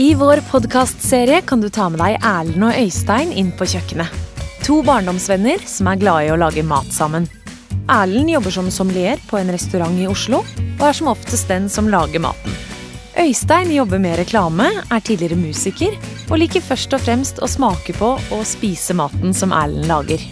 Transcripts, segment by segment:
I vår podkastserie kan du ta med deg Erlend og Øystein inn på kjøkkenet. To barndomsvenner som er glade i å lage mat sammen. Erlend jobber som sommelier på en restaurant i Oslo, og er som oftest den som lager maten. Øystein jobber med reklame, er tidligere musiker, og liker først og fremst å smake på og spise maten som Erlend lager.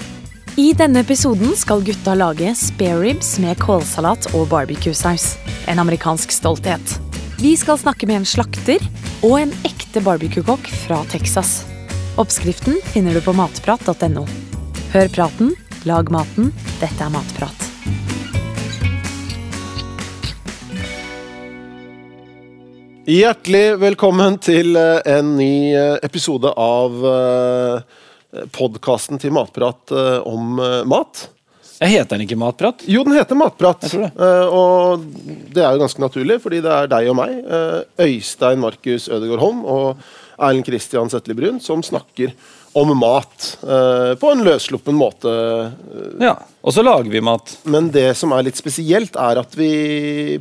I denne episoden skal gutta lage spareribs med kålsalat og barbecuesaus. En amerikansk stolthet. Vi skal snakke med en slakter og en ekte barbecuekokk fra Texas. Oppskriften finner du på matprat.no. Hør praten, lag maten. Dette er Matprat. Hjertelig velkommen til eh, en ny eh, episode av podkasten til Matprat eh, om eh, mat. Jeg heter den ikke Matprat? Jo, den heter Matprat. Det. Uh, og det er jo ganske naturlig, fordi det er deg og meg, uh, Øystein Markus Ødegaard Holm og Erlend Kristian Setli Brun, som snakker om mat uh, på en løssluppen måte. Ja. Og så lager vi mat. Men det som er litt spesielt, er at vi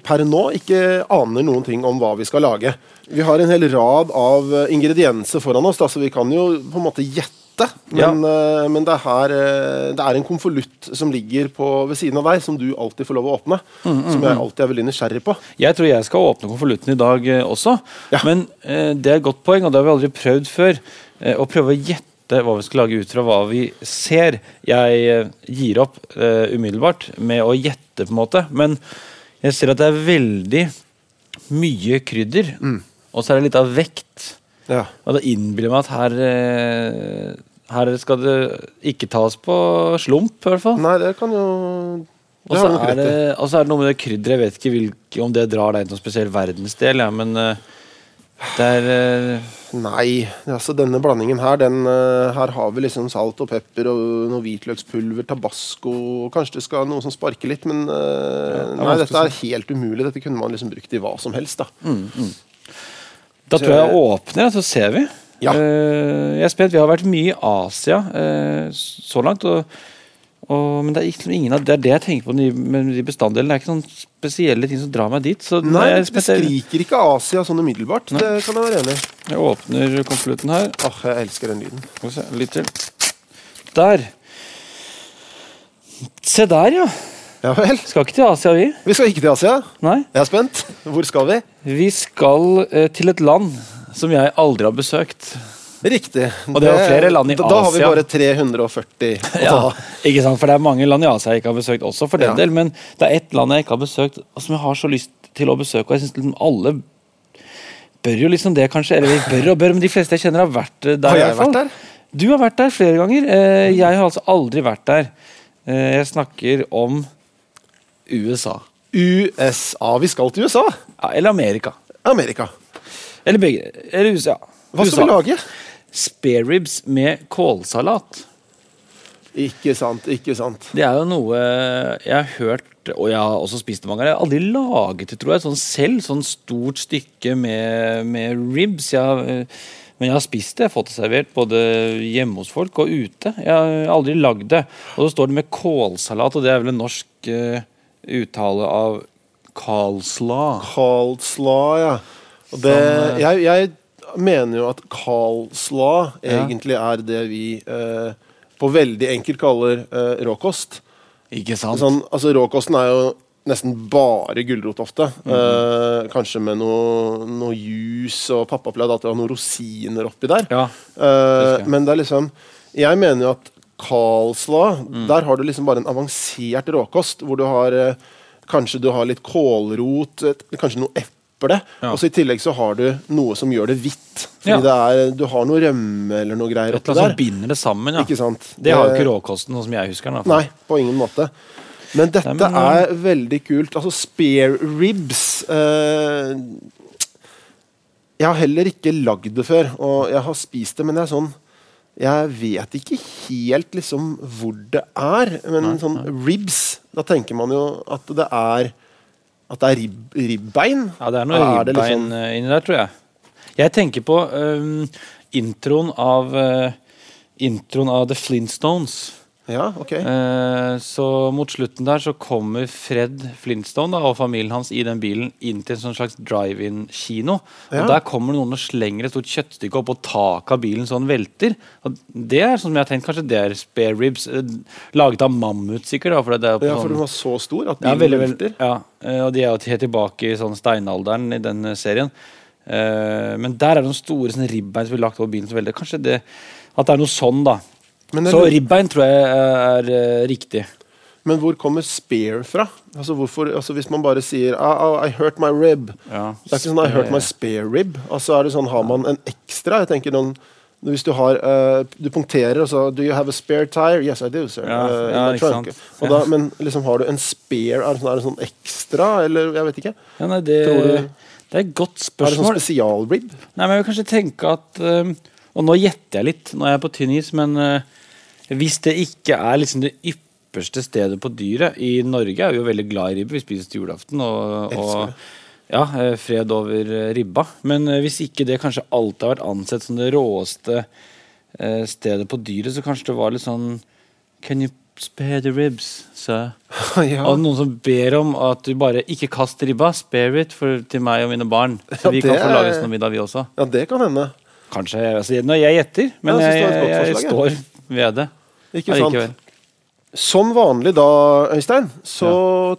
per nå ikke aner noen ting om hva vi skal lage. Vi har en hel rad av ingredienser foran oss, da, så vi kan jo på en måte gjette. Men, eh, men det, er her, eh, det er en konvolutt som ligger på, ved siden av deg, som du alltid får lov å åpne. Som jeg alltid er veldig nysgjerrig på. Jeg tror jeg skal åpne konvolutten i dag eh, også. Ja. Men det er et godt poeng, og det har vi aldri prøvd før. Å prøve å gjette hva vi skal lage ut fra hva vi ser. Jeg gir opp uh, umiddelbart med å gjette, på en måte. Men jeg ser at det er veldig mye krydder. Og så er det litt av vekt. Ja. Og det innbiller meg at her eh, Her skal det ikke tas på slump, i hvert fall. Nei, det kan jo Og så er, det- er det noe med det krydderet. Jeg vet ikke hvilke, om det drar deg til noen spesiell verdensdel, ja, men eh, det er eh, Nei, altså denne blandingen her, den, eh, her har vi liksom salt og pepper og noe hvitløkspulver, tabasco Kanskje det skal noe som sparker litt, men ja, det Nei, dette er helt umulig. Dette kunne man liksom brukt i hva som helst, da. Da tror jeg jeg åpner, så ser vi. Ja. Uh, jeg er spent. Vi har vært mye i Asia uh, så langt. Og, og, men det er, ikke, ingen av, det er det jeg tenker på med de- bestanddelene. Det er ikke noen spesielle ting som drar meg dit. Så Nei, jeg, det skriker ikke Asia sånn umiddelbart. Det kan jeg være enig i. jeg åpner konvolutten her. Åh, jeg elsker den lyden. Se, litt til. Der. Se der, ja. Ja vel. Skal ikke til Asia, vi. Vi skal ikke til Asia. Nei. Jeg er spent. Hvor skal vi? Vi skal uh, til et land som jeg aldri har besøkt. Riktig. Og det er flere land i da, Da har vi bare 340 å Ja, ikke sant? For det er mange land i Asia jeg ikke har besøkt også, for den Ja. del, men det er ett land jeg ikke har besøkt, som jeg har så lyst til å besøke. Og jeg synes liksom alle bør jo liksom det, kanskje. Eller bør og bør, men de fleste jeg kjenner, har vært eh, der. Har jeg vært der? Du har vært der flere ganger. Eh, Jeg har altså aldri vært der. Eh, Jeg snakker om USA. USA. Vi skal til USA. Ja, eller Amerika. Amerika. Eller begge. Eller USA. Hva skal vi lage? Spareribs med kålsalat. Ikke sant, ikke sant. Det er jo noe jeg har hørt, og jeg har også spist det mange ganger. Jeg har aldri laget det, tror jeg, sånn selv. Sånn stort stykke med, med ribs. Jeg har, men jeg har spist det. Jeg har fått det servert både hjemme hos folk og ute. Jeg har aldri lagd det. Og så står det med kålsalat, og det er vel en norsk uh, uttale av Karlsla. Karlsla, ja. Og det, Som, eh, jeg, jeg mener jo at coleslaw Ja. egentlig er det vi eh, på veldig enkelt kaller eh, råkost. Ikke sant? Sånn, altså Råkosten er jo nesten bare gulrot ofte. Mhm. eh, kanskje med noe, noe juice, og pappa pleide alltid å ha noen rosiner oppi der. Ja. Eh, men det er liksom Jeg mener jo at Carlslaw, Mm. der har du liksom bare en avansert råkost, hvor du har eh, Kanskje du har litt kålrot, kanskje noe eple. Ja. Og så i tillegg så har du noe som gjør det hvitt. Fordi Ja. det er, du har noe rømme eller noe greier oppi der. som binder det sammen, ja. Ikke sant? Det har jo Eh, ikke råkosten, sånn som jeg husker den. Nei, på ingen måte. Men dette Nei, men, eh, er veldig kult. Altså spare ribs eh, Jeg har heller ikke lagd det før, og jeg har spist det, men det er sånn Jeg vet ikke helt liksom hvor det er. Men sånn ribs, da tenker man jo at det er At det er rib, ribbein. Ja, det er noe Er ribbein liksom- inni der, tror jeg. Jeg tenker på um, introen av uh, Introen av The Flintstones. Ja, ok. Eh, så mot slutten der så kommer Fred Flintstone da, og familien hans i den bilen inn til en sånn slags drive-in-kino. Ja. Og Der kommer noen og slenger et stort kjøttstykke opp på taket av bilen så han velter. Og det er sånn som jeg har tenkt, kanskje det er spare ribs. eh, Laget av mammut, sikkert. Da, for det er på Ja, for sånn, den var så stor at bilen ja, veldig, velter. ja, eh, og de er jo helt tilbake i sånn steinalderen i den eh, serien. Eh, men der er det noen store sånn lagt over bilen. som velter. Kanskje det, at det er noe sånn, da. Så ribbein tror jeg er, eh, riktig. men hvor kommer spare fra? Altså, hvorfor, altså Hvis man bare sier oh, I hurt my rib. Ja, Det er ikke sånn I hurt my spare rib. Altså er det sånn, Har man en ekstra? Jeg tenker noen hvis du har uh, Du punkterer og så Do you have a spare tire? Yes, I do, sir. Ja, uh, ja, ikke sant. Og da, men liksom har du en spare? Er det sånn, er det sånn ekstra, eller jeg vet ikke? Ja, nei, det, du- det er et godt spørsmål. Er det sånn spesialrib? Nei, men jeg vil kanskje tenke at eh, Og nå gjetter jeg litt, nå er jeg på tynn is, men eh, hvis det ikke er liksom det ypperste stedet på dyret I Norge er vi jo veldig glad i ribbe. Vi spiser til julaften. Og, og ja, eh, fred over eh, ribba. Men hvis ikke det kanskje alltid har vært ansett som det råeste stedet på dyret, så kanskje det var litt sånn Can you spare the ribs, sir? ja. Og noen som ber om at du bare ikke kast ribba, spare it for, til meg og mine barn. Så Ja, vi kan få er- lage sånn middag, vi også. ja, det kan hende. Kanskje. Altså, når jeg gjetter, men jeg, jeg jeg, jeg, forslag, står ved det. Ikke sant? Som vanlig da, Øystein, så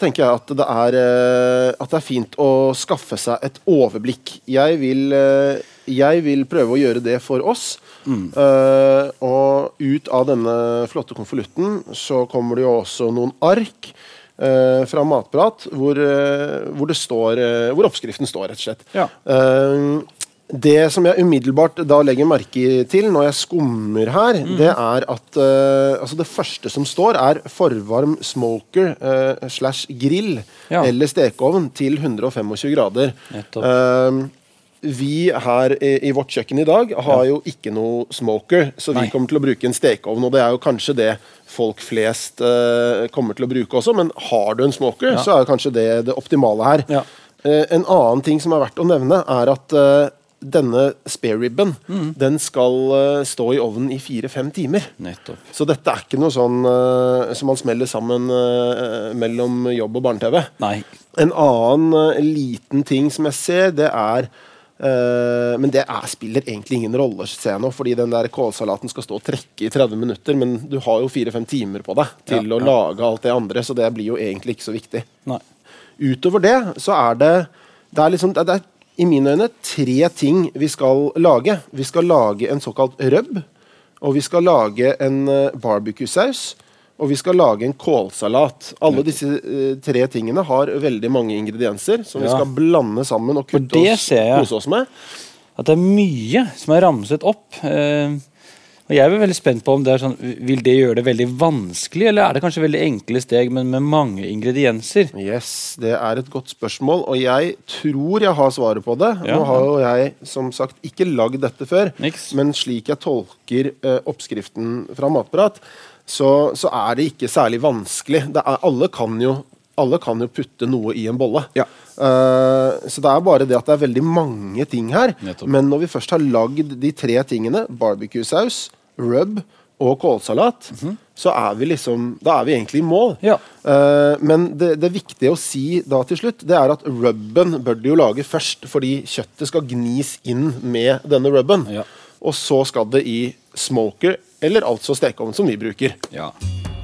tenker jeg at det, er, eh, at det er fint å skaffe seg et overblikk. Jeg vil, eh, jeg vil prøve å gjøre det for oss. Eh, og ut av denne flotte konvolutten så kommer det jo også noen ark Uh, fra Matprat hvor, uh, hvor, det står, hvor oppskriften står, rett og slett. Ja. Det som jeg umiddelbart da legger merke til når jeg skummer her, mm. det er at uh, altså det første som står, er forvarm smoker uh, slash grill Ja. eller stekeovn til 125 grader. Eh, vi her i, i vårt kjøkken i dag har jo ikke noe smoker, så vi Nei. kommer til å bruke en stekeovn. Og det er jo kanskje det folk flest kommer til å bruke også, men har du en smoker, Ja. så er kanskje det det optimale her. Ja. En annen ting som er verdt å nevne, er at denne spareribben Mm. den skal uh, stå i ovnen i fire-fem timer. Nettopp. Så dette er ikke noe sånn uh, som man smeller sammen uh, mellom jobb og barne-TV. En annen liten ting som jeg ser, det er men det er, spiller egentlig ingen rolle, ser jeg nå, fordi den der kålsalaten skal stå og trekke i 30 minutter, men du har jo fire-fem timer på deg til Ja, å ja. lage alt det andre, så det blir jo egentlig ikke så viktig. Nei. Utover det så er det Det er liksom det er, i mine øyne tre ting vi skal lage. Vi skal lage en såkalt røbb. Og vi skal lage en uh, barbecue-saus. Og vi skal lage en kålsalat. Alle disse eh, tre tingene har veldig mange ingredienser som vi skal blande sammen og kutte oss, kose oss med. At det er mye som er ramset opp. Eh, og jeg er veldig spent på om det er sånn, Vil det gjøre det veldig vanskelig, eller er det kanskje veldig enkle steg, men med mange ingredienser? Yes, Det er et godt spørsmål, og jeg tror jeg har svaret på det. Ja. Nå har jo jeg som sagt ikke lagd dette før, Niks. men slik jeg tolker eh, oppskriften fra Matprat, så, så er det ikke særlig vanskelig. Er, alle, kan jo, alle kan jo putte noe i en bolle. Ja. Uh, så det er bare det at det er veldig mange ting her. Nettopp. Men når vi først har lagd de tre tingene, barbecue-saus, rub og kålsalat, så er vi liksom Da er vi egentlig i mål. Ja. Uh, men det, det viktige å si da til slutt, det er at rubben bør de jo lage først, fordi kjøttet skal gnis inn med denne rubben. Ja. Og så skal det i smoker, eller altså stekeovn, som vi bruker. Ja.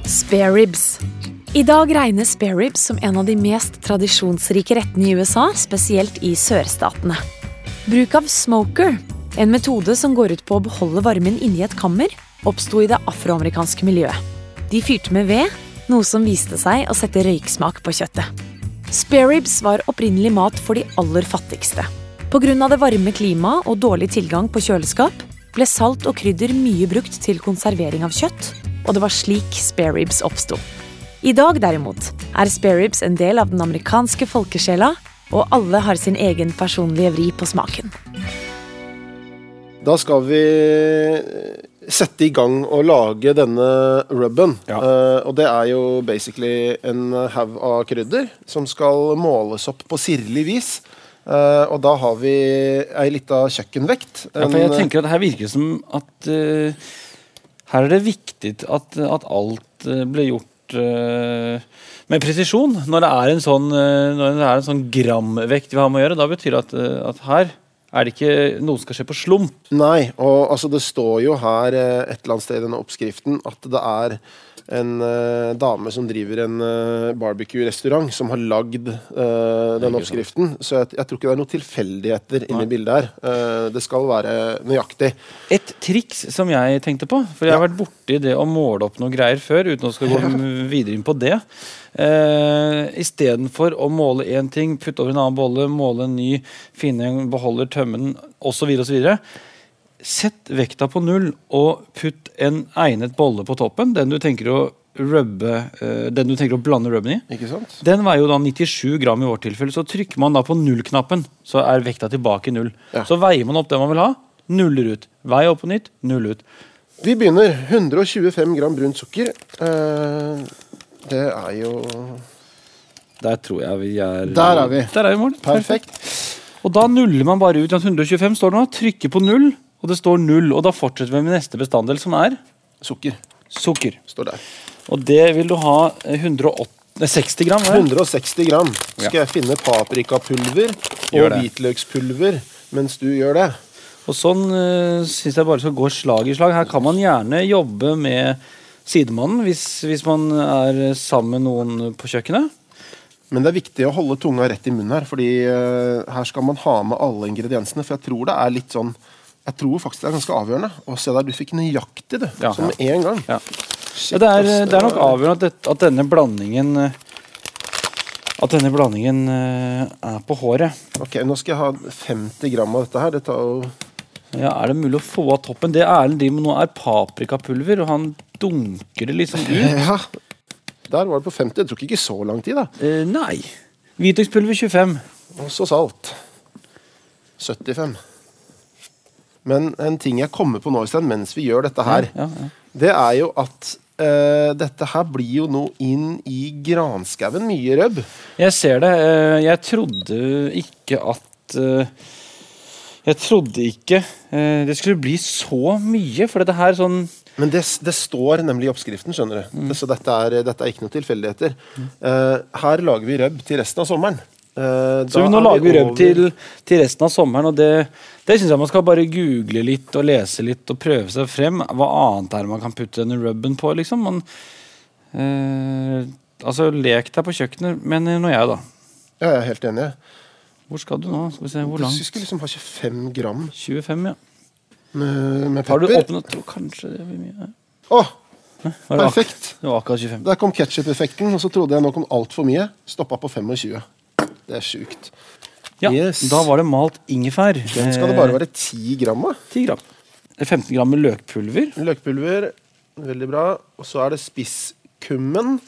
Spareribs. I dag regnes spareribs som en av de mest tradisjonsrike rettene i USA, spesielt i sørstatene. Bruk av smoker, en metode som går ut på å beholde varmen inni et kammer, oppsto i det afroamerikanske miljøet. De fyrte med ved, noe som viste seg å sette røyksmak på kjøttet. Spareribs var opprinnelig mat for de aller fattigste. Pga. det varme klimaet og dårlig tilgang på kjøleskap ble salt og krydder mye brukt til konservering av kjøtt, og det var slik spareribs oppsto. I dag derimot er spareribs en del av den amerikanske folkesjela, og alle har sin egen personlige vri på smaken. Da skal vi sette i gang og lage denne rubben. Ja. Uh, og det er jo basically en haug av krydder som skal måles opp på sirlig vis. Uh, og da har vi ei lita kjøkkenvekt. Ja, for jeg tenker at Her virker det som at uh, her er det viktig at, at alt blir gjort eh, med presisjon. Når det er en sånn, eh, når det er en sånn gramvekt vi har med å gjøre, da betyr det at, eh, at her er det ikke noe som skal skje på slump. Nei, og altså det står jo her eh, et eller annet sted i denne oppskriften at det er en uh, dame som driver en uh, barbecue-restaurant, som har lagd uh, den oppskriften. Så jeg, jeg tror ikke det er noen tilfeldigheter inni bildet her. Uh, det skal være nøyaktig. Et triks som jeg tenkte på, for jeg har vært borti det å måle opp noe greier før, uten å skal gå videre inn på det. Uh, Istedenfor å måle én ting, putte over en annen bolle, måle en ny, finne en beholder, tømme den osv. osv. Sett vekta på null og putt en egnet bolle på toppen. Den du tenker å rubbe, eh, den du tenker å blande rubben i. Den veier jo da 97 gram i vårt tilfelle. Så trykker man da på null-knappen, så er vekta tilbake i null. Ja. Så veier man opp det man vil ha, nuller ut. Vei opp på nytt, null ut. Vi begynner. 125 gram brunt sukker. Eh, det er jo Der tror jeg vi er Der er vi. Der er vi mål. perfekt. Og da nuller man bare ut. at 125 står det nå. Trykker på null, og det står null. Og da fortsetter vi med neste bestanddel, som er Sukker sukker. står der. Og det vil du ha 180, nei, 60 gram. er det? 160 gram. Skal jeg finne paprikapulver og hvitløkspulver mens du gjør det? Og sånn uh, syns jeg bare skal gå slag i slag. Her kan man gjerne jobbe med sidemannen hvis, hvis man er sammen med noen på kjøkkenet. Men det er viktig å holde tunga rett i munnen her, fordi uh, her skal man ha med alle ingrediensene. For jeg tror det er litt sånn Jeg tror faktisk det er ganske avgjørende. Og se der, du fikk nøyaktig, det, Ja. Som med en gang. Ja. Shit, det, er, det er nok avgjørende at, det, at denne blandingen At denne blandingen eh, er på håret. Ok, Nå skal jeg ha 50 gram av dette her. Det tar jo Ja, Er det mulig å få av toppen? Det Erlend driver med nå, er paprikapulver, og han dunker det liksom ut. Ja. Der var det på 50. Det tok ikke så lang tid, da. Eh, nei. Hvitløkspulver 25. Og så salt. 75. Men en ting jeg kommer på nå, Øystein, mens vi gjør dette her, Ja, ja. det er jo at uh, dette her blir jo nå inn i granskauen. Mye røbb. Jeg ser det. Uh, Jeg trodde ikke at uh, Jeg trodde ikke det skulle bli så mye, for dette her sånn Men det, det står nemlig i oppskriften, skjønner du. Mm. Så dette er, dette er ikke noen tilfeldigheter. Eh, her lager vi røbb til resten av sommeren. Eh, Så nå er lager vi røbb til, til resten av sommeren, og det, det syns jeg man skal bare google litt og lese litt og prøve seg frem. Hva annet er det man kan putte denne rubben på, liksom? Man, uh, altså, lek deg på kjøkkenet, men nå jeg, da. Ja, jeg er helt enig. Hvor skal du nå? Skal vi se, hvor Du langt? skulle liksom ha 25 gram 25, ja. med, med Har du åpnet? Tror kanskje det blir mye. Åh, perfekt! Det var akkurat 25. Der kom ketsjup-effekten, og så trodde jeg nå kom altfor mye. Stoppa på 25. Det er sjukt. Ja, Yes. Da var det malt ingefær. Den skal det bare være 10 gram av. 10 gram. 15 gram med løkpulver. Løkpulver, veldig bra. Og så er det spisskummen.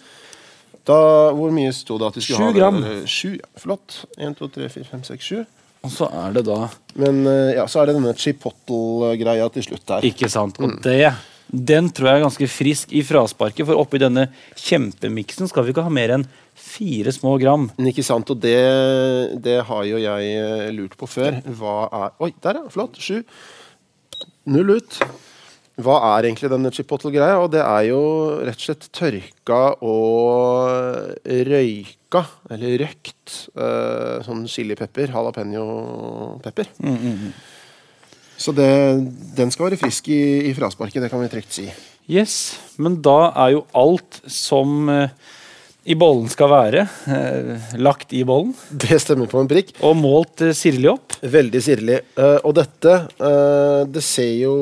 Da, hvor mye sto det at vi skulle Sju ha? gram. Eh, Sju, ja, flott. 1, 2, 3, 4, 5, 6, 7. Og så er det da Men eh, ja, så er det denne chipotle-greia til slutt der. Ikke sant. Og det den tror jeg er ganske frisk i frasparket, for oppi denne kjempemiksen skal vi ikke ha mer enn fire små gram. Men ikke sant, og det, det har jo jeg eh, lurt på før. Hva er Oi, der ja, flott. Sju. Null ut. Hva er egentlig denne chipotle-greia? Og det er jo rett og slett tørka og røyka, eller røkt, eh, sånn chilipepper, jalapeño-pepper. Så det, den skal være frisk i, i frasparket, det kan vi trygt si. Yes, Men da er jo alt som eh, i bollen skal være, eh, lagt i bollen. Det stemmer på en prikk. Og målt eh, sirlig opp. Veldig sirlig. Eh, og dette eh, Det ser jo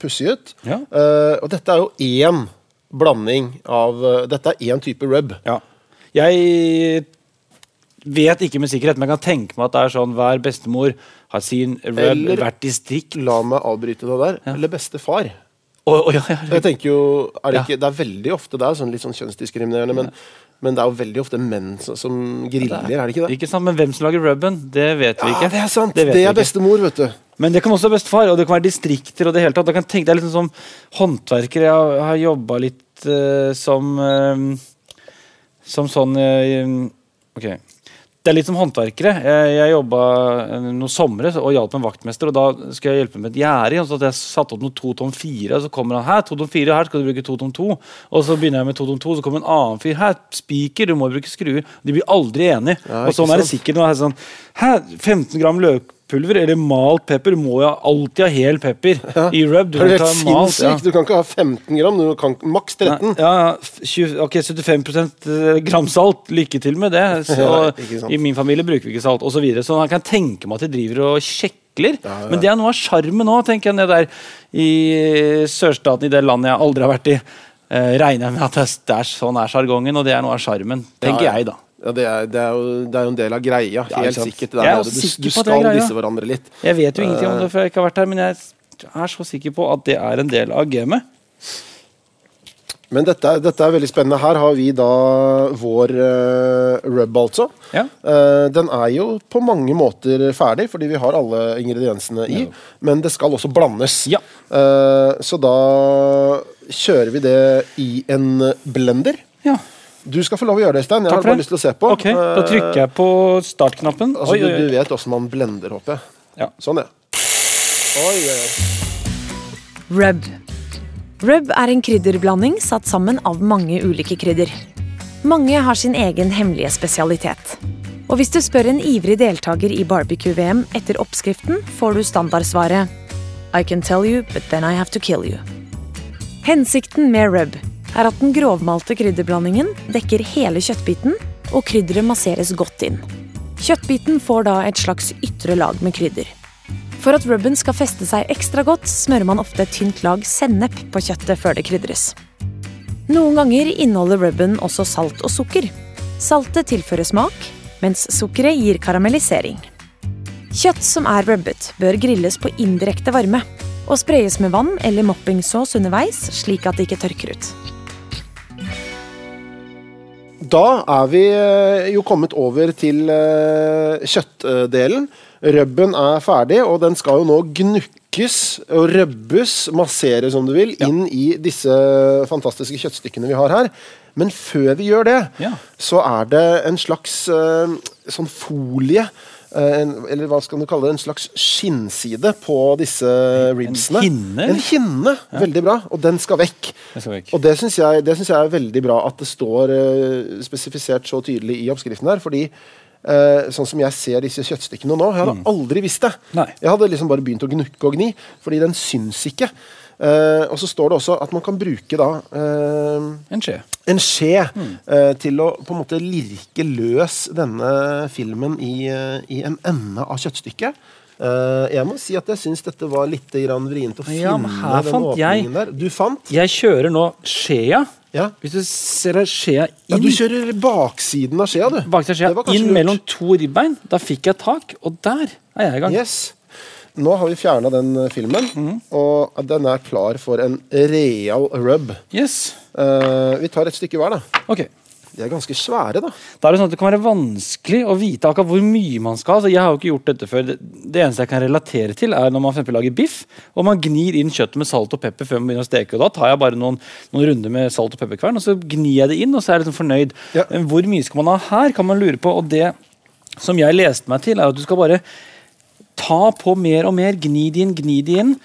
pussig ut. Ja. Eh, og dette er jo én blanding av Dette er én type rub. Ja. Jeg vet ikke med sikkerhet, men jeg kan tenke meg at det er sånn hver bestemor har sin rub, hvert distrikt. La meg avbryte deg der. Ja. Eller bestefar. Oh, oh, ja, ja. Jeg tenker jo, er det, ikke, det er veldig ofte det er sånn litt sånn kjønnsdiskriminerende, men, men det er jo veldig ofte menn som, som griller, er det ikke det? Ikke sant, Men hvem som lager rubben, det vet vi ikke. Ja, det er sant. Det Det, er bestemor, vet du. Men det kan også være bestefar, og det kan være distrikter. og Det hele tatt. Det kan tenke deg litt sånn som håndverker. Jeg har, har jobba litt uh, som uh, Som sånn uh, Ok. Det er litt som håndverkere. Jeg, jeg jobba noen somre og hjalp en vaktmester. og Da skulle jeg hjelpe med et gjerde. og Så jeg satt opp noe to tom fire, og så kommer han her, to tom fire, her skal du bruke to tom to. Og så begynner jeg med to tom to, så kommer en annen fyr. Her, spiker, du må bruke skruer. De blir aldri enige. Ja, og sånn er det sikkert nå. Sånn, Hæ, 15 gram løkpulver eller malt pepper? Må jeg alltid ha hel pepper i rub. Du Det er kan helt malt, ja. Du kan ikke ha 15 gram, du kan maks 13. Nei, Ja, ja, 20, ok, 75 gram salt. Lykke til med det. Så, Ja. I min familie bruker vi ikke salt, osv. Så, videre. så jeg kan tenke meg at de driver og sjekler. Ja, ja. Men det er noe av sjarmen nå, tenker jeg, der i sørstaten, i det landet jeg aldri har vært i. Eh, regner jeg med at det er, er sånn er sjargongen, og det er noe av sjarmen, tenker Ja, ja. jeg, da. Ja, det, er, det, er jo, det er jo en del av greia. Helt ja, sikkert. Det Jeg er der, også du, sikker du på det skal disse hverandre litt. Jeg vet jo ingenting om Eh. det, før jeg ikke har vært her, men jeg er så sikker på at det er en del av gamet. Men dette, er- dette er veldig spennende. Her har vi da vår uh, rub, altså. Ja. Uh, den er jo på mange måter ferdig, fordi vi har alle ingrediensene i. Men det skal også blandes. Ja. Uh, så da kjører vi det i en blender. Ja. Du skal få lov å gjøre det, Stein. Jeg Takk har bare det. lyst til å se på. Ok, Da trykker jeg på startknappen. Altså, Oi, oi, Du, oi. du vet åssen man blender, håper jeg. Ja. Sånn, ja. Oi, oi, oi. Rub. Rub er en krydderblanding satt sammen av mange ulike krydder. Mange har sin egen hemmelige spesialitet. Og hvis du spør en ivrig deltaker i barbecue-VM etter oppskriften, får du standardsvaret I can tell you, but then I have to kill you. Hensikten med rub er at den grovmalte krydderblandingen dekker hele kjøttbiten, og krydderet masseres godt inn. Kjøttbiten får da et slags ytre lag med krydder. For at rubben skal feste seg ekstra godt, smører man ofte et tynt lag sennep på kjøttet før det krydres. Noen ganger inneholder rubben også salt og sukker. Saltet tilfører smak, mens sukkeret gir karamellisering. Kjøtt som er rubbet, bør grilles på indirekte varme og sprayes med vann eller moppingsaus underveis, slik at det ikke tørker ut. Da er vi eh, jo kommet over til eh, kjøttdelen. Rubben er ferdig, og den skal jo nå gnukkes og røbbes, masseres om du vil, inn i disse fantastiske kjøttstykkene vi har her. Men før vi gjør det, Ja. så er det en slags eh, sånn folie en, eller hva skal du kalle det, en slags skinnside på disse ribsene. hinne, En hinne, veldig bra. Og den skal vekk. Skal vekk. Og det syns jeg, jeg er veldig bra at det står uh, spesifisert så tydelig i oppskriften her. Fordi uh, sånn som jeg ser disse kjøttstykkene nå, jeg hadde aldri visst det. Nei. Jeg hadde liksom bare begynt å gnukke og gni, fordi den syns ikke. Eh, og så står det også at man kan bruke da uh, En skje. en skje eh, til å på en måte lirke løs denne filmen i, i en ende av kjøttstykket. Jeg må si at jeg syns dette var litt vrient å finne Ja, her den fant jeg- åpningen der. Du fant? Jeg kjører nå skjea. Ja. Hvis du ser skjea skjea Ja, inn du kjører baksiden av skjea, du. Baksiden av skjea inn lurt. mellom to ribbein. Da fikk jeg tak, og der er jeg i gang. Yes. Nå har vi fjerna den eh, filmen, mm. og den er klar for en real rub. Yes. Uh, vi tar et stykke hver, da. Ok. De er ganske svære, da. Da er det sånn at det kan være vanskelig å vite akkurat hvor mye man skal. Altså, jeg har jo ikke gjort dette før. Det, det eneste jeg kan relatere til, er når man for lager biff, og man gnir inn kjøttet med salt og pepper før man begynner å steke. Og da tar jeg bare noen, noen runder med salt og pepperkvern, og så gnir jeg det inn, og så er jeg liksom fornøyd. Ja. Men Hvor mye skal man ha her, kan man lure på. Og det som jeg leste meg til, er at du skal bare ta på mer og mer, gni det inn, gni det inn.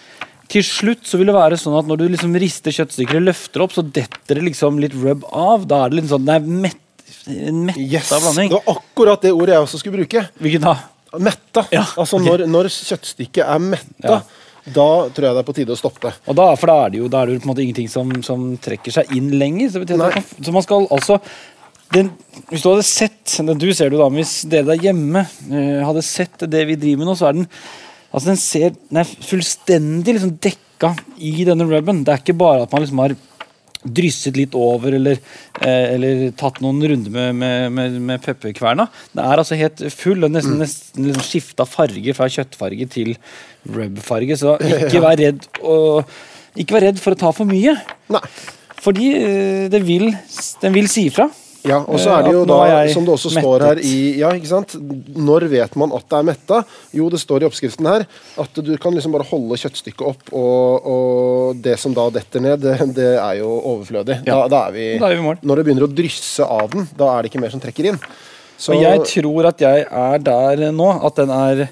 Til slutt så vil det være sånn at når du liksom rister kjøttstykker og løfter opp, så detter det liksom litt rub av. Da er det litt sånn, det er mett, en metta Yes, blanding. Det var akkurat det ordet jeg også skulle bruke. Hvilken da? Metta. Ja, Altså okay. når, når kjøttstykket er metta, Ja. da tror jeg det er på tide å stoppe. Og da, for da er det jo, er det jo ingenting som, som trekker seg inn lenger. Så, så man skal altså den, Hvis du hadde sett Du ser det da, men hvis dere der hjemme eh, hadde sett det vi driver med nå, så er den Altså den ser Den er fullstendig liksom dekka i denne rubben. Det er ikke bare at man liksom har drysset litt over eller, eh, eller tatt noen runder med, med, med, med pepperkverna. Den er altså helt full. og Nesten, nesten liksom skifta farge fra kjøttfarge til rubfarge. Så ikke vær redd og, ikke vær redd for å ta for mye. Nei. Fordi eh, det vil, den vil si ifra. Ja, og så Eh, er det jo da, er som det også står her i Ja, ikke sant? Når vet man at det er metta? Jo, det står i oppskriften her at du kan liksom bare holde kjøttstykket opp, og, og det som da detter ned, det, det er jo overflødig. Ja. da er vi Da er vi i mål. Når det begynner å drysse av den, da er det ikke mer som trekker inn. Så Og jeg tror at jeg er der nå, at den er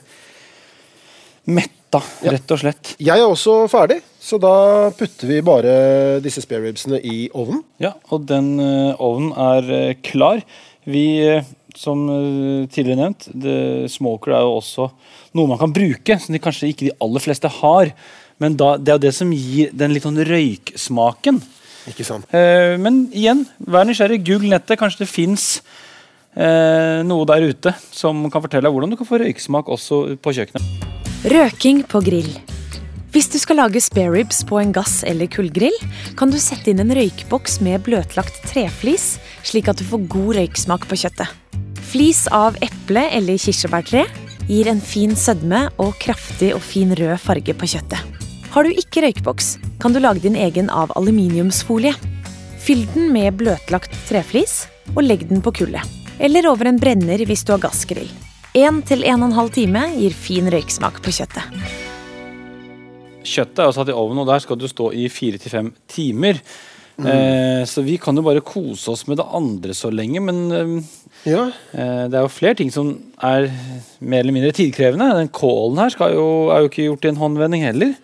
metta, rett og slett. jeg er også ferdig, så da putter vi bare disse spareribsene i ovnen. Ja, og den eh, ovnen er eh, klar. Vi, eh, som tidligere nevnt, det, smoker er jo også noe man kan bruke, som de kanskje ikke de aller fleste har. Men da, det er jo det som gir den litt sånn røyksmaken. Ikke sant? Eh, men igjen, vær nysgjerrig. Google nettet. Kanskje det fins eh, noe der ute som kan fortelle deg hvordan du kan få røyksmak også på kjøkkenet. Røking på grill. Hvis du skal lage spareribs på en gass- eller kullgrill, kan du sette inn en røykboks med bløtlagt treflis, slik at du får god røyksmak på kjøttet. Flis av eple eller kirsebærtre gir en fin sødme og kraftig og fin rød farge på kjøttet. Har du ikke røykboks, kan du lage din egen av aluminiumsfolie. Fyll den med bløtlagt treflis og legg den på kullet. Eller over en brenner hvis du har gassgrill. 1 til 1 12 time gir fin røyksmak på kjøttet. Kjøttet er jo satt i ovnen, og der skal du stå i fire til fem timer. Eh, så vi kan jo bare kose oss med det andre så lenge, men eh, Ja, Eh, Det er jo flere ting som er mer eller mindre tidkrevende. Den kålen her skal jo, er jo ikke gjort i en håndvending heller.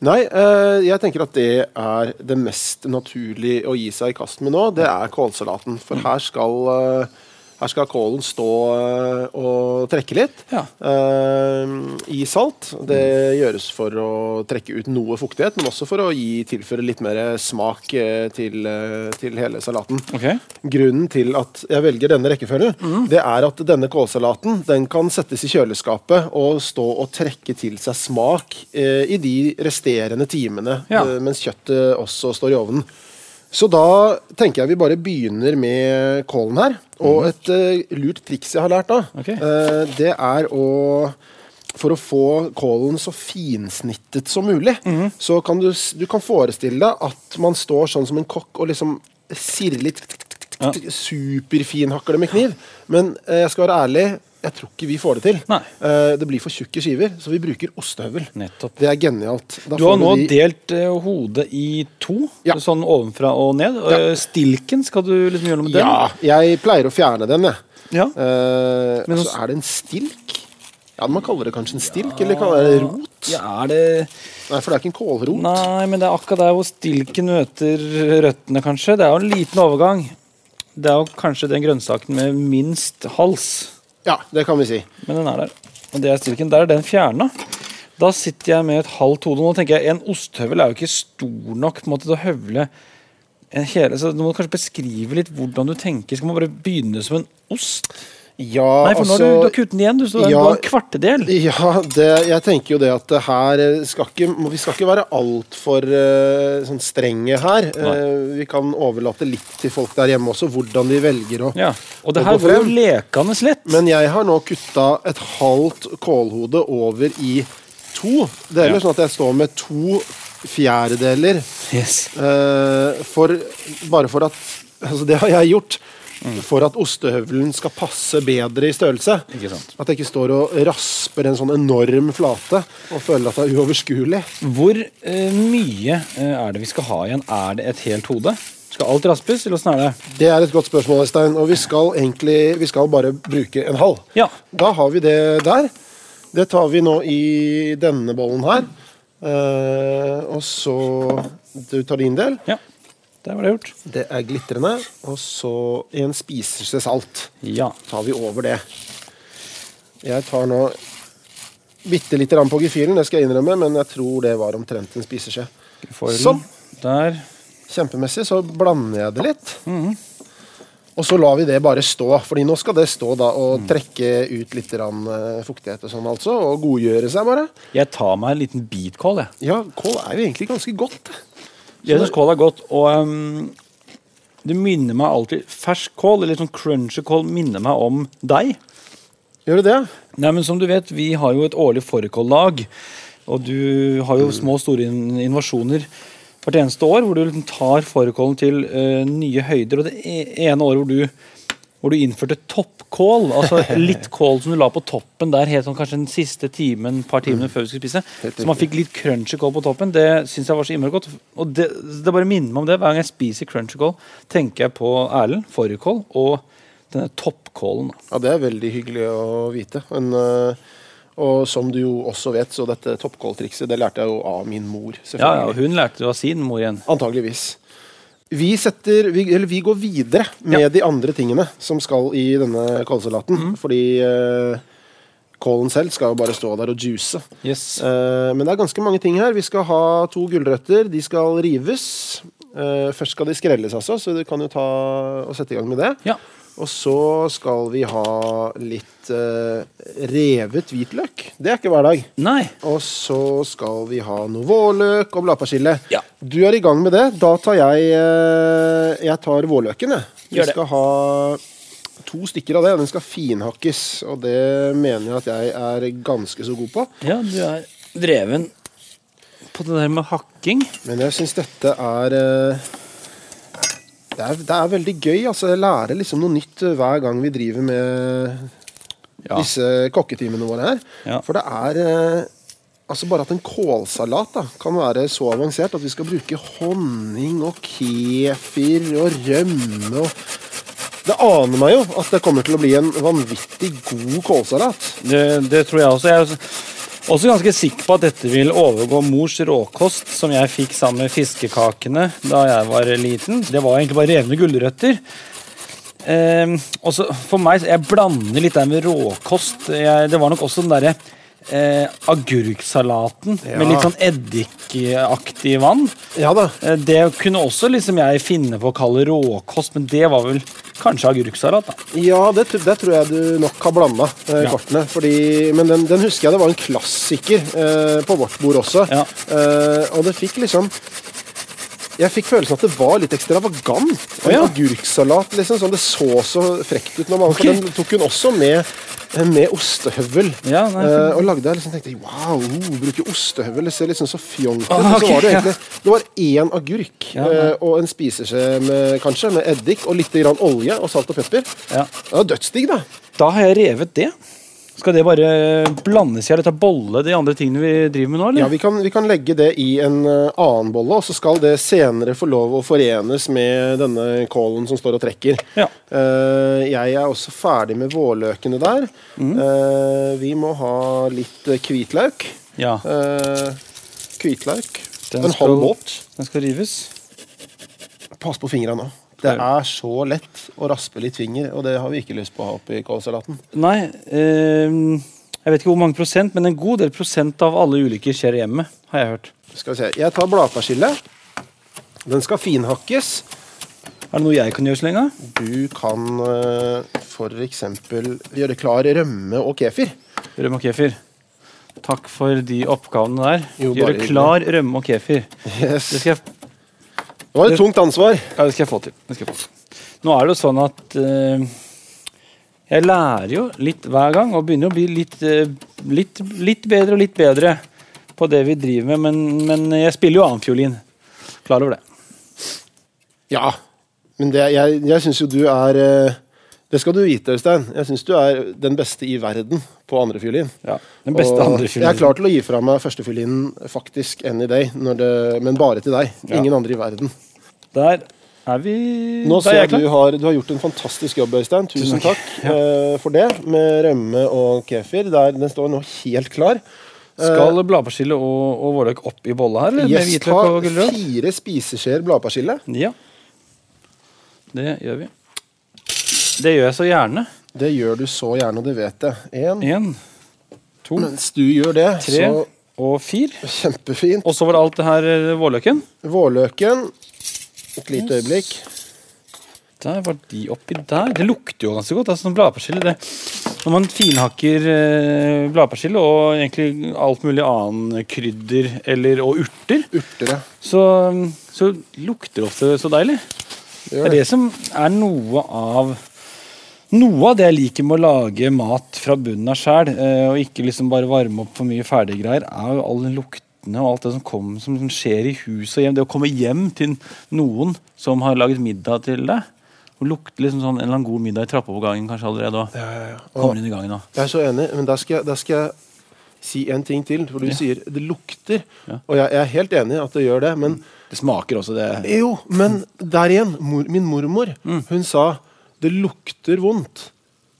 Nei, eh, jeg tenker at det er det mest naturlige å gi seg i kast med nå. Det er kålsalaten. For her skal, eh, her skal kålen stå eh, og trekke litt Ja. uh, i salt. Det gjøres for å trekke ut noe fuktighet, men også for å gi, tilføre litt mer smak eh, til, til hele salaten. Okay. Grunnen til at jeg velger denne rekkefølgen, det er at denne kålsalaten den kan settes i kjøleskapet og stå og trekke til seg smak uh, i de resterende timene Ja. uh, mens kjøttet også står i ovnen. Så da tenker jeg vi bare begynner med kålen her. Og et uh, lurt triks jeg har lært da, okay. uh, det er å for å få kålen så finsnittet som mulig, så kan du, du kan forestille deg at man står sånn som en kokk og liksom sirrer litt Ja. superfinhakker det med kniv. Men eh, jeg skal være ærlig, jeg tror ikke vi får det til. Eh, det blir for tjukke skiver, så vi bruker ostehøvel. Nettopp. Det er genialt. Da Du har nå vi- delt eh, hodet i to, Ja. sånn ovenfra og ned. Ja. eh, Stilken, skal du liksom gjøre noe med den? Ja, jeg pleier å fjerne den, jeg. Ja. Uh, Men altså, så er det en stilk. Ja, Man kaller det kanskje en stilk, eller kaller det rot? Ja, er det Nei, for det er ikke en kålrot. Nei, men det er akkurat der hvor stilken møter røttene, kanskje. Det er jo en liten overgang. Det er jo kanskje den grønnsaken med minst hals. Ja, det kan vi si. Men den er der. Og det er stilken. Der er den fjerna. Da sitter jeg med et halvt hode. Nå tenker jeg, En osthøvel er jo ikke stor nok på en måte, til å høvle en hele, så Du må kanskje beskrive litt hvordan du tenker. Skal man bare begynne som en ost? Ja, Nei, for nå har du, du kuttet den igjen. Du står Ja. en kvartedel. Ja, det, jeg tenker jo det at det her eh, skal ikke, Vi skal ikke være altfor uh, sånn strenge her. Uh, vi kan overlate litt til folk der hjemme også, hvordan de velger å Ja. Og det her gå går jo lekende lett. Men jeg har nå kutta et halvt kålhode over i to deler, Ja. sånn at jeg står med to fjerdedeler. yes. Uh, for, bare for at Altså, det har jeg gjort. For at ostehøvelen skal passe bedre i størrelse. At jeg ikke står og rasper en sånn enorm flate og føler at det er uoverskuelig. Hvor eh, mye eh, er det vi skal ha igjen? Er det et helt hode? Skal alt raspes, eller åssen er det? Det er et godt spørsmål, Øystein. Og vi skal egentlig vi skal bare bruke en halv. Ja. Da har vi det der. Det tar vi nå i denne bollen her. Eh, og så Du tar din del. ja. Der var det gjort. Det er glitrende. Og så en spiselse salt. Ja. tar vi over det. Jeg tar nå bitte lite grann på gefühlen, det skal jeg innrømme, men jeg tror det var omtrent en spiseskje. Sånn. Der. Kjempemessig. Så blander jeg det litt. Og så lar vi det bare stå, Fordi nå skal det stå da og trekke ut litt eh, fuktighet og sånn, altså. Og godgjøre seg, bare. Jeg tar meg en liten bit kål, jeg. Ja, kål er jo egentlig ganske godt. Jeg syns kål er godt, og um, det minner meg alltid Fersk kål, eller sånn crunchy kål, minner meg om deg. Gjør det det? Nei, men som du vet, vi har jo et årlig fårikållag. Og du har jo små og store invasjoner hvert eneste år, hvor du liksom tar fårikålen til uh, nye høyder. Og det e- ene året hvor du, hvor du innførte toppkål, altså litt kål som du la på toppen der helt sånn kanskje den siste timen, par timene før vi skulle spise, så man fikk litt crunchy kål på toppen, det syns jeg var så innmari godt. Og det, det bare minner meg om det. Hver gang jeg spiser crunchy kål, tenker jeg på Erlend, fårikål og Denne toppkålen. Ja, Det er veldig hyggelig å vite. Men, eh, og som du jo også vet, så dette toppkåltrikset det lærte jeg jo av min mor. Ja, ja, Hun lærte det av sin mor igjen. Antageligvis. Vi, setter, vi, eller vi går videre med Ja. de andre tingene som skal i denne kålsalaten. Mm. Fordi uh, kålen selv skal jo bare stå der og juice. Yes. Uh, men det er ganske mange ting her. Vi skal ha to gulrøtter. De skal rives. Uh, først skal de skrelles, altså, så du kan jo ta og sette i gang med det. Ja. Og så skal vi ha litt eh, revet hvitløk. Det er ikke hver dag. Nei. Og så skal vi ha noe vårløk og bladpersille. Ja. Du er i gang med det. Da tar jeg uh, Jeg tar vårløken, jeg. Vi skal ha to stykker av det. Den skal finhakkes, og det mener jeg at jeg er ganske så god på. Ja, du er dreven på det der med hakking. Men jeg syns dette er eh, det er, det er veldig gøy. altså Jeg lærer liksom noe nytt hver gang vi driver med Ja. disse kokketimene våre her. Ja. For det er eh, altså bare at en kålsalat da, kan være så avansert at vi skal bruke honning og kefir og rømme og Det aner meg jo at det kommer til å bli en vanvittig god kålsalat. Det, det tror jeg også. Jeg er også- også ganske sikker på at dette vil overgå mors råkost, som jeg fikk sammen med fiskekakene da jeg var liten. Det var egentlig bare revne gulrøtter. Eh, også for meg, Jeg blander litt der med råkost. Jeg, det var nok også den derre eh, agurksalaten med litt sånn eddikaktig vann. Ja da. Eh, Det kunne også liksom jeg finne på å kalle råkost, men det var vel kanskje agurksalat. da. Ja, det, det tror jeg du nok har blanda eh, Ja. kortene. Fordi, men den, den husker jeg det var en klassiker eh, på vårt bord også. Ja. Eh, og det fikk liksom Jeg fikk følelsen at det var litt ekstravagant. En Å, ja. agurksalat, liksom. Sånn, det så så frekt ut. Når man, okay. Den tok hun også med, eh, med ostehøvel. Ja, nei, uh, og lagde liksom tenkte wow, oh, bruke ostehøvel. Det ser liksom så fjongt ut. Ah, okay, så var det egentlig ja. Det var én agurk eh, og en spiseskje med, kanskje, med eddik og litt grann olje og salt og pepper. Ja. Det var dødsdigg, da. Da har jeg revet det. Skal det bare blandes i dette ta bolle, de andre tingene vi driver med nå? eller? Ja, vi kan, vi kan legge det i en eh, annen bolle, og så skal det senere få lov å forenes med denne kålen som står og trekker. Ja. Uh, jeg er også ferdig med vårløkene der. Mm. Uh, vi må ha litt hvitløk. Ja, Uh, hvitløk. Den en halv båt. Den skal rives. Pass på fingra nå. Det er så lett å raspe litt finger, og det har vi ikke lyst på å ha oppi kålsalaten. Nei, eh, jeg vet ikke hvor mange prosent, men en god del prosent av alle ulykker skjer hjemme, har jeg hørt. Skal vi se. Jeg tar bladpersille. Den skal finhakkes. Er det noe jeg kan gjøre så lenge? Du kan uh, f.eks. gjøre klar rømme og kefir. Rømme og kefir. Takk for de oppgavene der. Jo, Gjøre klar rømme og kefir. Yes. Det skal jeg Det var et tungt ansvar. Ja, det skal jeg få til. Jeg få til. Nå er det jo sånn at uh, jeg lærer jo litt hver gang og begynner å bli litt, uh, litt, litt bedre og litt bedre på det vi driver med, men, men jeg spiller jo annenfiolin. Klar over det. Ja, men det, jeg, jeg syns jo du er uh, Det skal du vite, Øystein. Jeg syns du er den beste i verden på andrefiolin. Ja, den beste andrefiolinen. Jeg er klar til å gi fra meg førstefiolinen faktisk any day, det, men bare til deg. Ja. Ingen andre i verden. Der er vi Nå ser er jeg du har, du har gjort en fantastisk jobb, Øystein. Tusen takk. ja. eh, for det. Med rømme og kefir. Der, den står nå helt klar. Skal bladpersille og, og vårløk opp i bolla her? eller? Yes, ta fire spiseskjeer bladpersille. Ja. Det gjør vi. Det gjør jeg så gjerne. Det gjør du så gjerne, og det vet jeg. Én. To, Mens du gjør det, tre så og fire. kjempefint. Og så var det alt det her eh, vårløken. Vårløken. Et lite øyeblikk. Der var de oppi der. Det lukter jo ganske godt. Det er sånn bladpersille. Det. Når man finhakker eh, bladpersille og egentlig alt mulig annen krydder eller, og urter, Urter, ja. så, så lukter det ofte så deilig. Det Det er det. det som er noe av noe av det jeg liker med å lage mat fra bunnen av sjæl, og ikke liksom bare varme opp for mye ferdiggreier, er jo alle luktene og alt det som, kom, som, som skjer i hus og hjem. Det å komme hjem til noen som har laget middag til deg, og lukte liksom sånn en eller annen god middag i trappeovergangen kanskje allerede og Ja, ja, ja. kommer inn i gangen. Og. jeg er så enig, men da skal skal jeg si en ting til. For du Ja. sier det lukter. Ja. Og jeg, jeg er helt enig i at det gjør det, men Det smaker også, det. Jo, men der igjen. Mor, min mormor Mm. hun sa Det lukter vondt,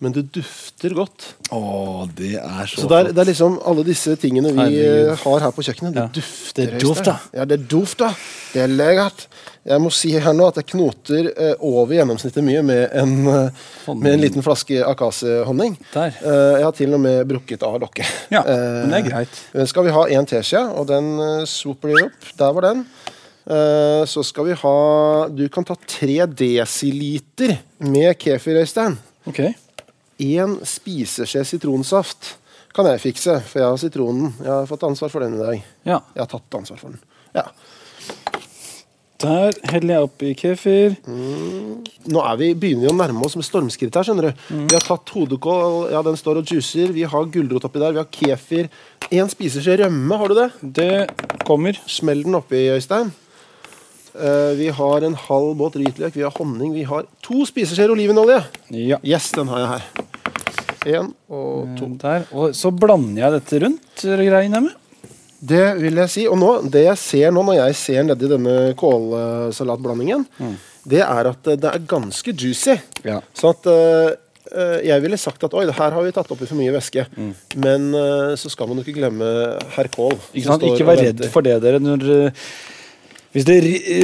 men det dufter godt. Åh, det er så, Så det er, det er liksom alle disse tingene vi Herregud. eh, har her på kjøkkenet. Det Ja. dufter. Det dufter. Øystein. Ja, det er dufta. Det er lekkert. Jeg må si her nå at jeg knoter eh, over gjennomsnittet mye med en, eh, med en liten flaske akasehonning. Der. Eh, jeg har til og med brukket av lokket. Ja, men det er greit. Eh, skal vi ha én teskje, og den uh, swooper de opp. Der var den. Eh, så skal vi ha Du kan ta tre desiliter med kefir, Øystein. Ok. Én spiseskje sitronsaft kan jeg fikse, for jeg har sitronen. Jeg har fått ansvar for den i dag. Ja. Jeg har tatt ansvar for den. Ja. Der heller jeg oppi kefir. Nå er vi, begynner vi å nærme oss med stormskritt her. skjønner du Vi har tatt hodekål, ja den står og juicer. Vi har gulrot oppi der. Vi har kefir. Én spiseskje rømme, har du det? Det kommer. Smell den oppi, Øystein. Eh, vi har en halv båt hvitløk, vi har honning, vi har to spiseskjeer olivenolje. Ja. Yes, den har jeg her. Én og to. Der. Og så blander jeg dette rundt, greiene med. Det vil jeg si. Og nå, det jeg ser nå når jeg ser nedi denne kålsalatblandingen, det er at eh, det er ganske juicy. Ja. Så at eh, eh, jeg ville sagt at oi, det her har vi tatt oppi for mye væske. Men eh, så skal man jo ikke glemme herr Kål. Ikke, ikke vær redd for det, dere. Når, eh, hvis det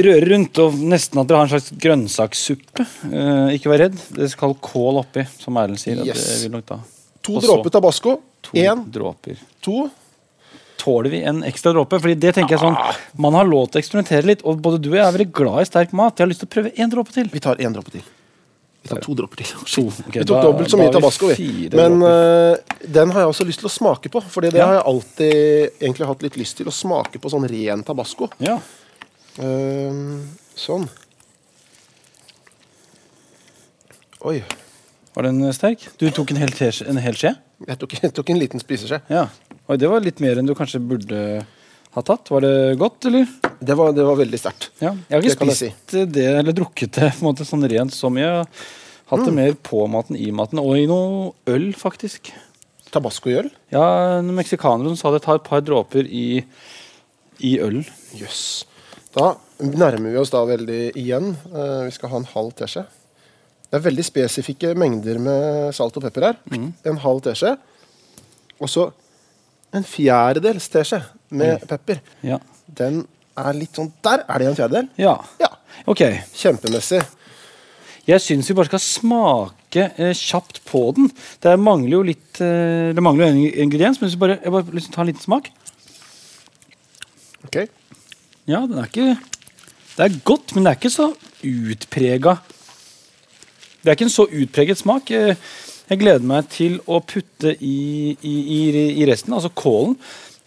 rører rundt og nesten at dere har en slags grønnsakssuppe, eh, ikke vær redd. Det skal kål oppi, som Erlend sier. at det vil nok da. To Også, dråper tabasco. To dråper. to. Tåler vi en ekstra dråpe? Fordi det tenker jeg sånn, Man har lov til å eksperimentere litt, og både du og jeg er veldig glad i sterk mat. Jeg har lyst til å prøve én dråpe til. Vi tar én dråpe til. Vi tar to dråper til. To. Okay, vi tok da- dobbelt så mye tabasco, vi. Men eh, den har jeg også lyst til å smake på. For det Ja. har jeg alltid egentlig hatt litt lyst til. Å smake på sånn ren tabasco. Ja. Eh, sånn. Oi. Var den eh, sterk? Du tok en hel, en hel skje? Jeg tok, jeg tok en liten spiseskje. Ja. Oi, det var litt mer enn du kanskje burde ha tatt. Var det godt, eller? Det var, det var veldig sterkt. Ja. Jeg har ikke Det spist jeg spist det, eller drukket det på en måte sånn rent så mye. Jeg har hatt Mm. det mer på maten, i maten, og i noe øl, faktisk. Tabasco i øl? Ja, en meksikaner som sa det tar et par dråper i, i øl. Jøss. Da nærmer vi oss da veldig igjen. Eh, vi skal ha en halv teskje. Det er veldig spesifikke mengder med salt og pepper her. En halv teskje. Og så en fjerdedels teskje med pepper. Ja. Den er litt sånn Der er det en fjerdedel. ja. Ja. Ok. Kjempemessig. Jeg syns vi bare skal smake eh, kjapt på den. Det mangler jo litt eh, Det mangler jo en ingrediens, men hvis vi bare, jeg bare liksom, tar ta en liten smak. Ja, den er ikke Det er godt, men det er ikke så utprega Det er ikke en så utpreget smak. Jeg gleder meg til å putte i, i, i, i resten, altså kålen.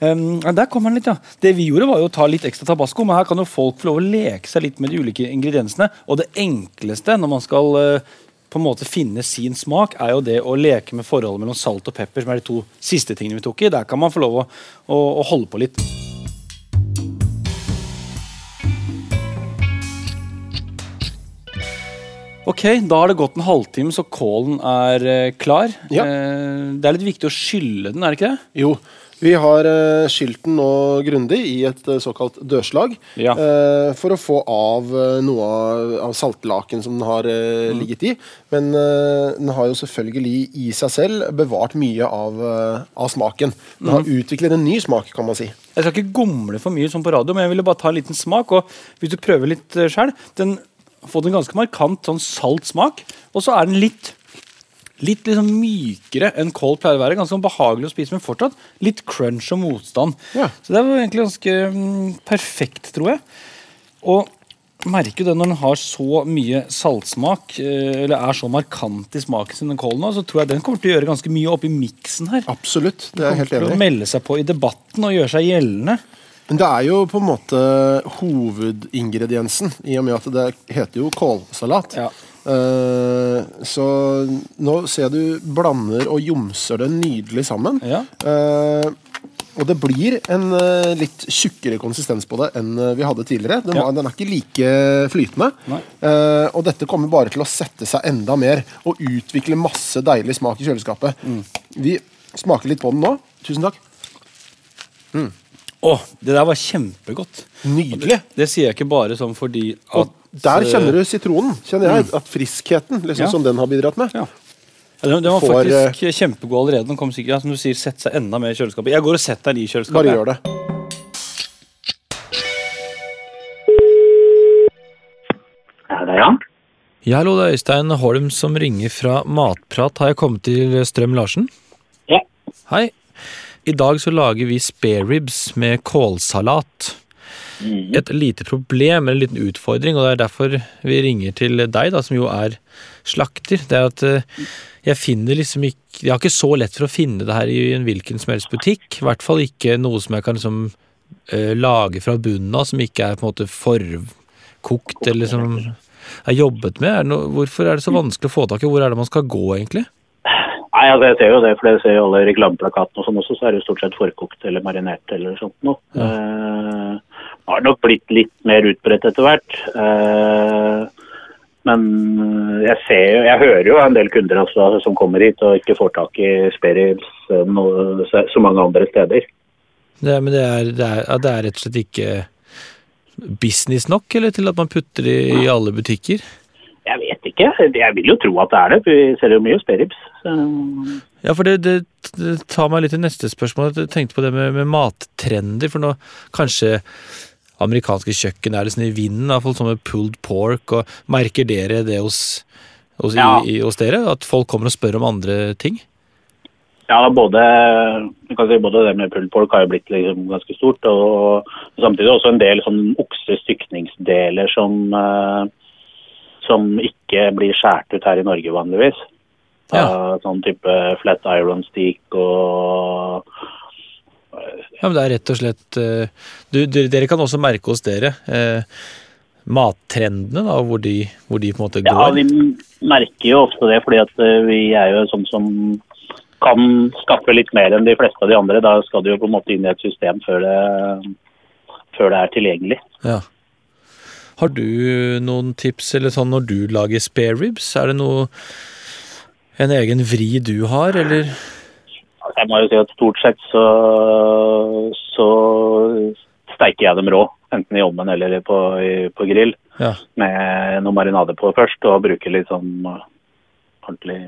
Um, der kommer den litt, ja. Det vi gjorde, var jo å ta litt ekstra tabasco, men her kan jo folk få lov å leke seg litt med de ulike ingrediensene. Og det enkleste når man skal eh, på en måte finne sin smak, er jo det å leke med forholdet mellom salt og pepper, som er de to siste tingene vi tok i. Der kan man få lov å, å, å holde på litt. Ok, Da har det gått en halvtime, så kålen er eh, klar. Ja. Eh, det er litt viktig å skylle den, er det ikke det? Jo. Vi har eh, skylt den nå grundig i et eh, såkalt dørslag. Ja. eh, for å få av eh, noe av, av saltlaken som den har eh, Mm. ligget i. Men eh, den har jo selvfølgelig i seg selv bevart mye av, eh, av smaken. Den Mm. har utviklet en ny smak, kan man si. Jeg skal ikke gomle for mye sånn på radio, men jeg ville bare ta en liten smak. Og hvis du prøver litt uh, sjøl Den fått en ganske markant sånn salt smak, og så er den litt Litt liksom mykere enn kål pleier å være. Ganske sånn behagelig å spise, men fortsatt litt crunch og motstand. Ja. Så det var egentlig ganske mm, perfekt, tror jeg. Og merker jo det når den har så mye saltsmak, eh, eller er så markant i smaken sin, den kålen, så tror jeg den kommer til å gjøre ganske mye oppi miksen her. Absolutt. Det er helt enig. Den kommer Til å melde seg på i debatten og gjøre seg gjeldende. Det er jo på en måte hovedingrediensen, i og med at det heter jo kålsalat. Ja. Uh, så nå ser du blander og jomser det nydelig sammen. Ja. Uh, og det blir en uh, litt tjukkere konsistens på det enn vi hadde tidligere. Den, Ja. var, den er ikke like flytende. Og dette kommer bare til å sette seg enda mer og utvikle masse deilig smak i kjøleskapet. Mm. Vi smaker litt på den nå. Tusen takk. Å, det der var kjempegodt. Nydelig. Det sier jeg ikke bare sånn fordi at Og Der kjenner du sitronen, kjenner jeg. At friskheten liksom, Ja. som den har bidratt med. Ja. Ja, den, den var Får, faktisk kjempegod allerede. Den kom sikkert, ja, som du sier, Sette seg enda mer i kjøleskapet. Jeg går og setter den i kjøleskapet. Bare gjør det. Det Jan? Ja, hallo, det er Øystein Holm som ringer fra Matprat. Har jeg kommet til Strøm Larsen? Ja. Hei. I dag så lager vi spareribs med kålsalat. Et lite problem, eller en liten utfordring, og det er derfor vi ringer til deg, da, som jo er slakter. Det er at eh, jeg finner liksom ikke Jeg har ikke så lett for å finne det her i en hvilken som helst butikk. I hvert fall ikke noe som jeg kan liksom eh, lage fra bunnen av, som ikke er på en måte forkokt, eller som er jobbet med. Er noe, hvorfor er det så vanskelig å få tak i? Hvor er det man skal gå, egentlig? Nei, altså jeg ser jo det, for jeg ser jo alle reklameplakatene og sånn også, så er det jo stort sett forkokt eller marinert eller sånt noe. Eh, det har nok blitt litt mer utbredt etter hvert. Eh, men jeg ser jo, jeg hører jo en del kunder altså, som kommer hit og ikke får tak i Sperils eh, så mange andre steder. Er- men det er, det, er, ja, det er rett og slett ikke business nok, eller til at man putter det i alle butikker? Vet ikke. Jeg vil jo tro at det er det. for Vi ser jo mye sperrips. Ja, for det, det, tar meg litt til neste spørsmål. Jeg tenkte på det med, med mattrender. For nå kanskje amerikanske kjøkken er sånn i vinden, i hvert fall sånn med pulled pork. og Merker dere det hos, hos, Ja. i, hos dere? At folk kommer og spør om andre ting? Ja, både, kan si både det med pulled pork har jo blitt liksom ganske stort, og samtidig også en del sånn oksestykningsdeler som, eh, som ikke blir skåret ut her i Norge vanligvis. Ja. Sånn type flat iron steak og Ja, men det er rett og slett eh, du, dere, dere kan også merke hos dere eh, mattrendene, da, hvor de, hvor de på en måte går. Ja, vi merker jo ofte det, fordi at eh, vi er jo sånn som kan skaffe litt mer enn de fleste av de andre. Da skal du jo på en måte inn i et system før det, før det er tilgjengelig. Ja. Har du noen tips eller sånn når du lager spare ribs? Er det noe en egen vri du har, eller? Altså, Jeg må jo si at stort sett så, så steiker jeg dem rå. Enten i ovnen eller på, på grill. Ja. Med noe marinade på først, og bruker litt sånn ordentlig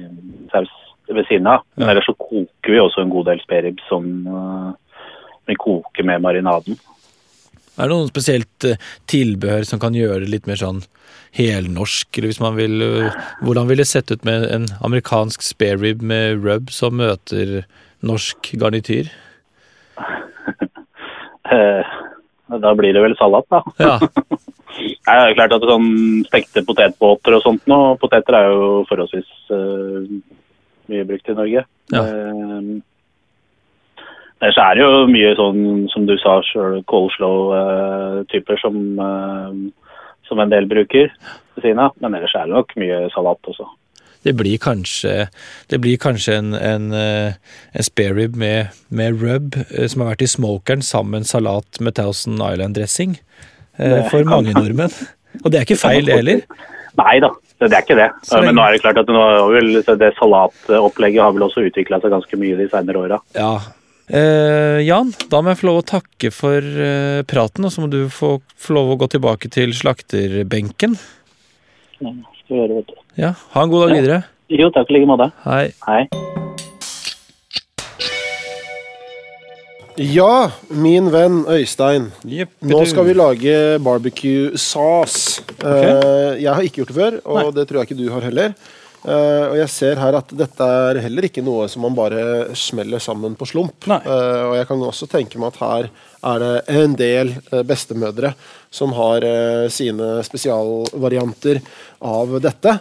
saus ved siden av. Men Ja. ellers så koker vi også en god del spareribs som uh, vi koker med marinaden. Er det noen spesielt eh, tilbehør som kan gjøre det litt mer sånn helnorsk, eller hvis man vil eh, Hvordan ville det sett ut med en amerikansk spare rib med rub som møter norsk garnityr? Eh, da blir det vel salat, da. Ja. Nei, det er klart at sånn Stekte potetbåter og sånt nå, Poteter er jo forholdsvis uh, mye brukt i Norge. Ja. Eh, Ellers er det jo mye sånn som du sa sjøl, coleslaw-typer som, eh, som en del bruker ved siden av. Men ellers er det nok mye salat også. Det blir kanskje, det blir kanskje en, en, eh, en spare rib med, med rub eh, som har vært i smokeren sammen med en salat med Thousand Island-dressing for mange nordmenn. Og det er ikke feil, det heller. Nei da, det det er ikke det. Men nå er det klart at så det salatopplegget har vel også utvikla seg ganske mye de senere åra. Ja. Eh, Jan, da må jeg få lov å takke for eh, praten, og så må du få, få lov å gå tilbake til slakterbenken. Skal gjøre, vet du. Ja, Ha en god dag Ja. videre. Jo, takk i like måte. Hei. Hei. Ja, min venn Øystein. Nå skal vi lage barbecue sauce. Eh, jeg har ikke gjort det før, og det tror jeg ikke du har heller. Eh, og jeg ser her at dette er heller ikke noe som man bare smeller sammen på slump. Eh, og jeg kan også tenke meg at her er det en del uh, bestemødre som har sine spesialvarianter av dette.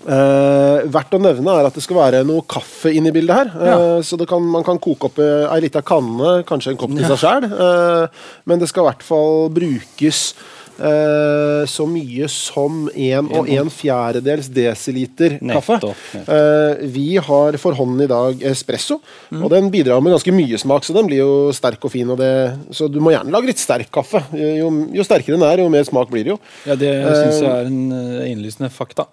Verdt å nevne er at det skal være noe kaffe inni bildet her. Ja. så kan, man kan koke opp ei lita kanne, kanskje en kopp til seg sjæl. Men det skal i hvert fall brukes eh, så mye som en og en fjerdedels desiliter kaffe. Nettopp, nettopp. Eh, vi har for hånden i dag espresso, Mm. og den bidrar med ganske mye smak. Så den blir jo sterk og fin. Og det, så du må gjerne lage litt sterk kaffe. Jo, jo sterkere den er, jo mer smak blir det jo. Ja, Det Eh, syns jeg er en eh, innlysende fakta.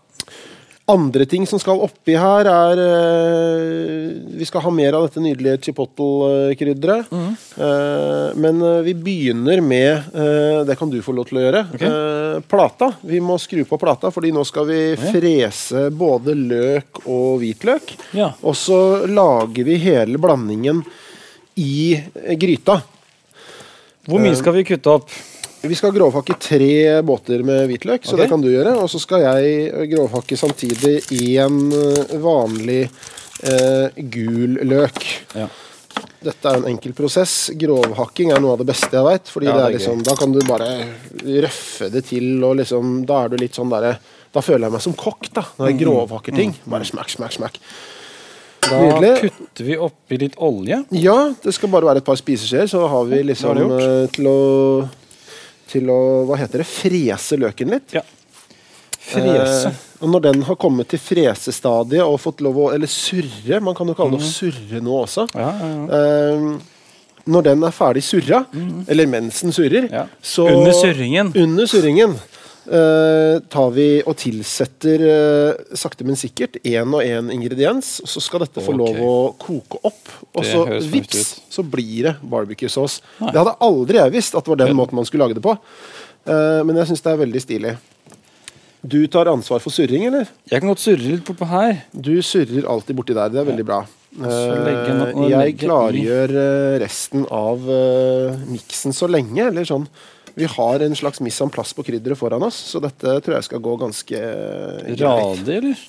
Andre ting som skal oppi her, er eh, Vi skal ha mer av dette nydelige chipotle-krydderet. Eh, men eh, vi begynner med uh, Det kan du få lov til å gjøre. Eh, plata. Vi må skru på plata, fordi nå skal vi frese både løk og hvitløk. Ja. Og så lager vi hele blandingen i gryta. Hvor mye skal vi kutte opp? Vi skal grovhakke tre båter med hvitløk, så det kan du gjøre. Og så skal jeg grovhakke samtidig en eh, vanlig eh, gul løk. Ja. Dette er en enkel prosess. Grovhakking er noe av det beste jeg veit. Ja, det det liksom, da kan du bare røffe det til, og liksom Da er du litt sånn derre Da føler jeg meg som kokk, da. Når Mm. jeg grovhakker ting. Bare smakk, smakk, smakk. Da Nydelig. putter vi oppi litt olje. Ja, det skal bare være et par spiseskjeer, så har vi liksom eh, til å Til å Hva heter det? Frese løken litt. Ja. Frese. Eh, og når den har kommet til fresestadiet og fått lov å Eller surre, man kan jo kalle det å surre nå også. Ja, ja, ja. Eh, når den er ferdig surra, eller mens den surrer, så Under surringen. Under surringen tar vi og tilsetter eh, sakte, men sikkert én og én ingrediens. Og så skal dette få okay. lov å koke opp. Og Det så vips, så blir det barbecue-saus. Det hadde aldri jeg visst at det var den måten man skulle lage det på. Eh, men jeg syns det er veldig stilig. Du tar ansvar for surring, eller? Jeg kan godt surre litt bortpå her. Du surrer alltid borti der. Det er veldig bra. Eh, jeg klargjør eh, resten av miksen så lenge. Eller sånn Vi har en slags miss en plass på krydderet foran oss, så dette tror jeg skal gå ganske. Radig, eller?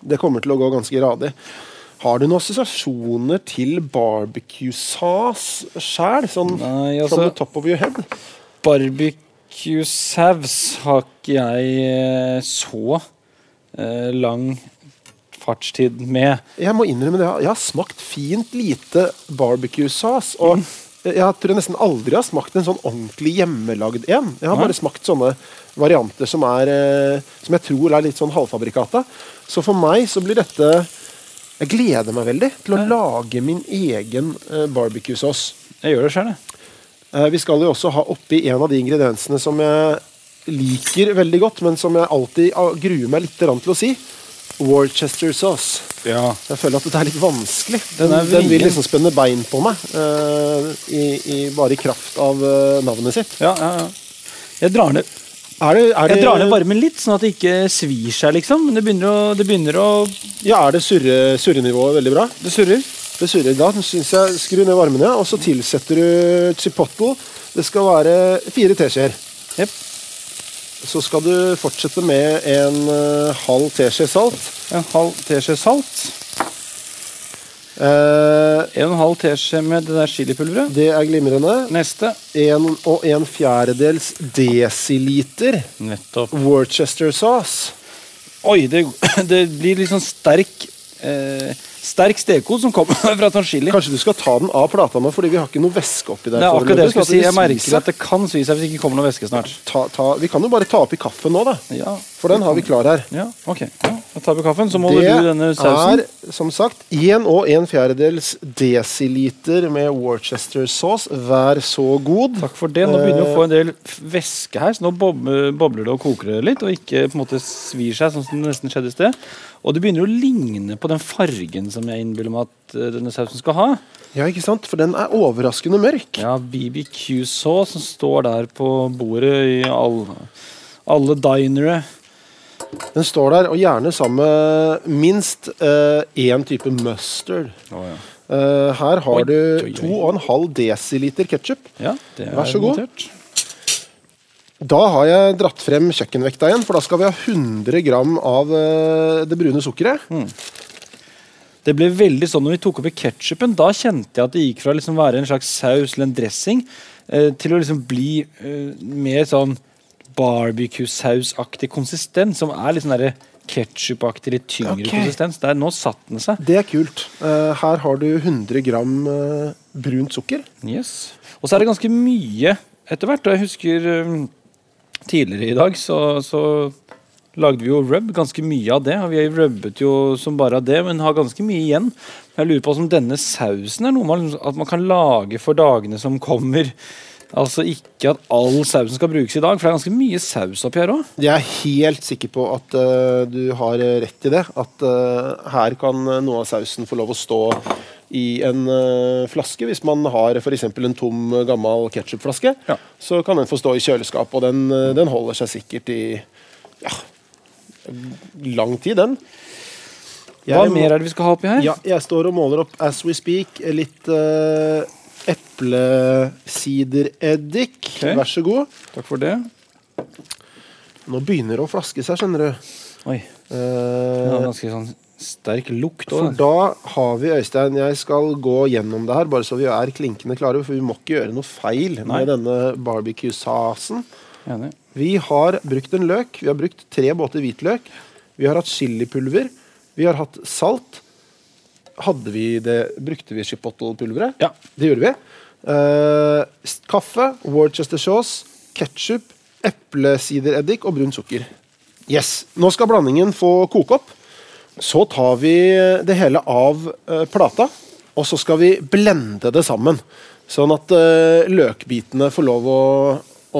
Det kommer til å gå ganske radig. Har du noen assosiasjoner til barbecue-sas sjæl? Sånn Nei, from the altså top of your head? Barbecue saus har ikke jeg eh, så eh, lang fartstid med. Jeg må innrømme det. Jeg har smakt fint lite barbecue-sas. Og jeg tror jeg nesten aldri har smakt en sånn ordentlig hjemmelagd en. Jeg har bare smakt sånne varianter som er eh, Som jeg tror er litt sånn halvfabrikata. Så for meg så blir dette Jeg gleder meg veldig til å lage min egen eh, barbecue-saus. Jeg gjør det sjøl, jeg. Eh, vi skal jo også ha oppi en av de ingrediensene som jeg liker veldig godt, men som jeg alltid ah, gruer meg litt til å si. Worcester sauce. Ja. Jeg føler at dette er litt vanskelig. Den, Den den vil liksom spenne bein på meg, Uh, i, i, bare i kraft av uh, navnet sitt. ja, ja, ja. Jeg drar ned Er det, er det, Jeg drar ned varmen litt, sånn at det ikke svir seg, liksom. Men det begynner å, det begynner å Ja, er det surre, surrenivået veldig bra? Det surrer. Det surrer. Da syns jeg skru ned varmen, ja. Og så tilsetter du chipotle. Det skal være fire teskjeer. Jepp. Så skal du fortsette med en eh, halv teskje salt. En halv teskje salt. Eh, En en halv teskje med det der chilipulveret. det er glimrende. Neste. En og en fjerdedels desiliter Nettopp. Worcester sauce. Oi, det, det blir litt sånn sterk eh, Sterk stekos som kommer fra Tanchili. Kanskje du skal ta den av plata nå, fordi vi har ikke noe væske oppi der. Er akkurat det jeg skulle si. Jeg merker at det kan svi seg hvis det ikke kommer noe væske snart. ta, ta, Vi kan jo bare ta oppi kaffen nå, da. Ja, For den har vi klar her. ja ok. Ja, da tar vi kaffen, så måler du denne sausen. Det er som sagt én og en fjerdedels desiliter med Worcester sauce. Vær så god. Takk for det. Nå begynner vi å få en del væske her, så nå bobler det og koker det litt, og ikke på en måte svir seg, sånn som det nesten skjedde i sted. Og det begynner å ligne på den fargen som jeg innbiller meg at eh, denne sausen skal ha. Ja, ikke sant? For den er overraskende mørk. Ja, BBQ-sauce som står der på bordet i all, alle dinere. Den står der, og gjerne sammen med minst én type mustard. Eh, her har Oi, du oi, oi. 2,5 desiliter ketsjup. Ja, Vær så god. notert. Da har jeg dratt frem kjøkkenvekta igjen, for da skal vi ha 100 gram av eh, det brune sukkeret. Det ble veldig sånn når vi tok oppi ketsjupen. Da kjente jeg at det gikk fra å liksom være en slags saus eller en dressing eh, til å liksom bli eh, mer sånn barbecue-sausaktig konsistens, som er litt sånn derre ketsjupaktig, litt tyngre okay. konsistens. Der, nå satt den seg. Det er kult. Uh, her har du 100 gram uh, brunt sukker. Yes. Og så er det ganske mye etter hvert. Og jeg husker um, tidligere i dag så, så lagde vi jo rub, ganske mye av det. Vi rubbet jo som bare av det, men har ganske mye igjen. Jeg lurer på om denne sausen er noe man, at man kan lage for dagene som kommer. Altså ikke at all sausen skal brukes i dag, for det er ganske mye saus oppi her òg. Jeg er helt sikker på at uh, du har rett i det. At uh, her kan noe av sausen få lov å stå i en uh, flaske. Hvis man har f.eks. en tom, gammel ketsjupflaske, Ja. så kan den få stå i kjøleskap, og den, eh, den holder seg sikkert i ja, lang tid, den. Jeg Hva mer er det vi skal ha oppi her? Ja, jeg står og måler opp as we speak litt uh, eplesidereddik. Okay. Vær så god. Takk for det. Nå begynner det å flaske seg, skjønner du. Oi, Eh, det var ganske sånn sterk lukt for òg. da har vi, Øystein Jeg skal gå gjennom det her, bare så vi er klinkende klare. For vi må ikke gjøre noe feil Nei. med denne barbecue-sasen. Vi har brukt en løk. Vi har brukt tre båter hvitløk. Vi har hatt chilipulver. Vi har hatt salt. Hadde vi det Brukte vi chipotle-pulveret? Ja. Det gjorde vi. Eh, kaffe, Worcester sauce, ketsjup, eplesidereddik og brunt sukker. Yes. Nå skal blandingen få koke opp. Så tar vi det hele av eh, plata, og så skal vi blende det sammen. Sånn at eh, løkbitene får lov å,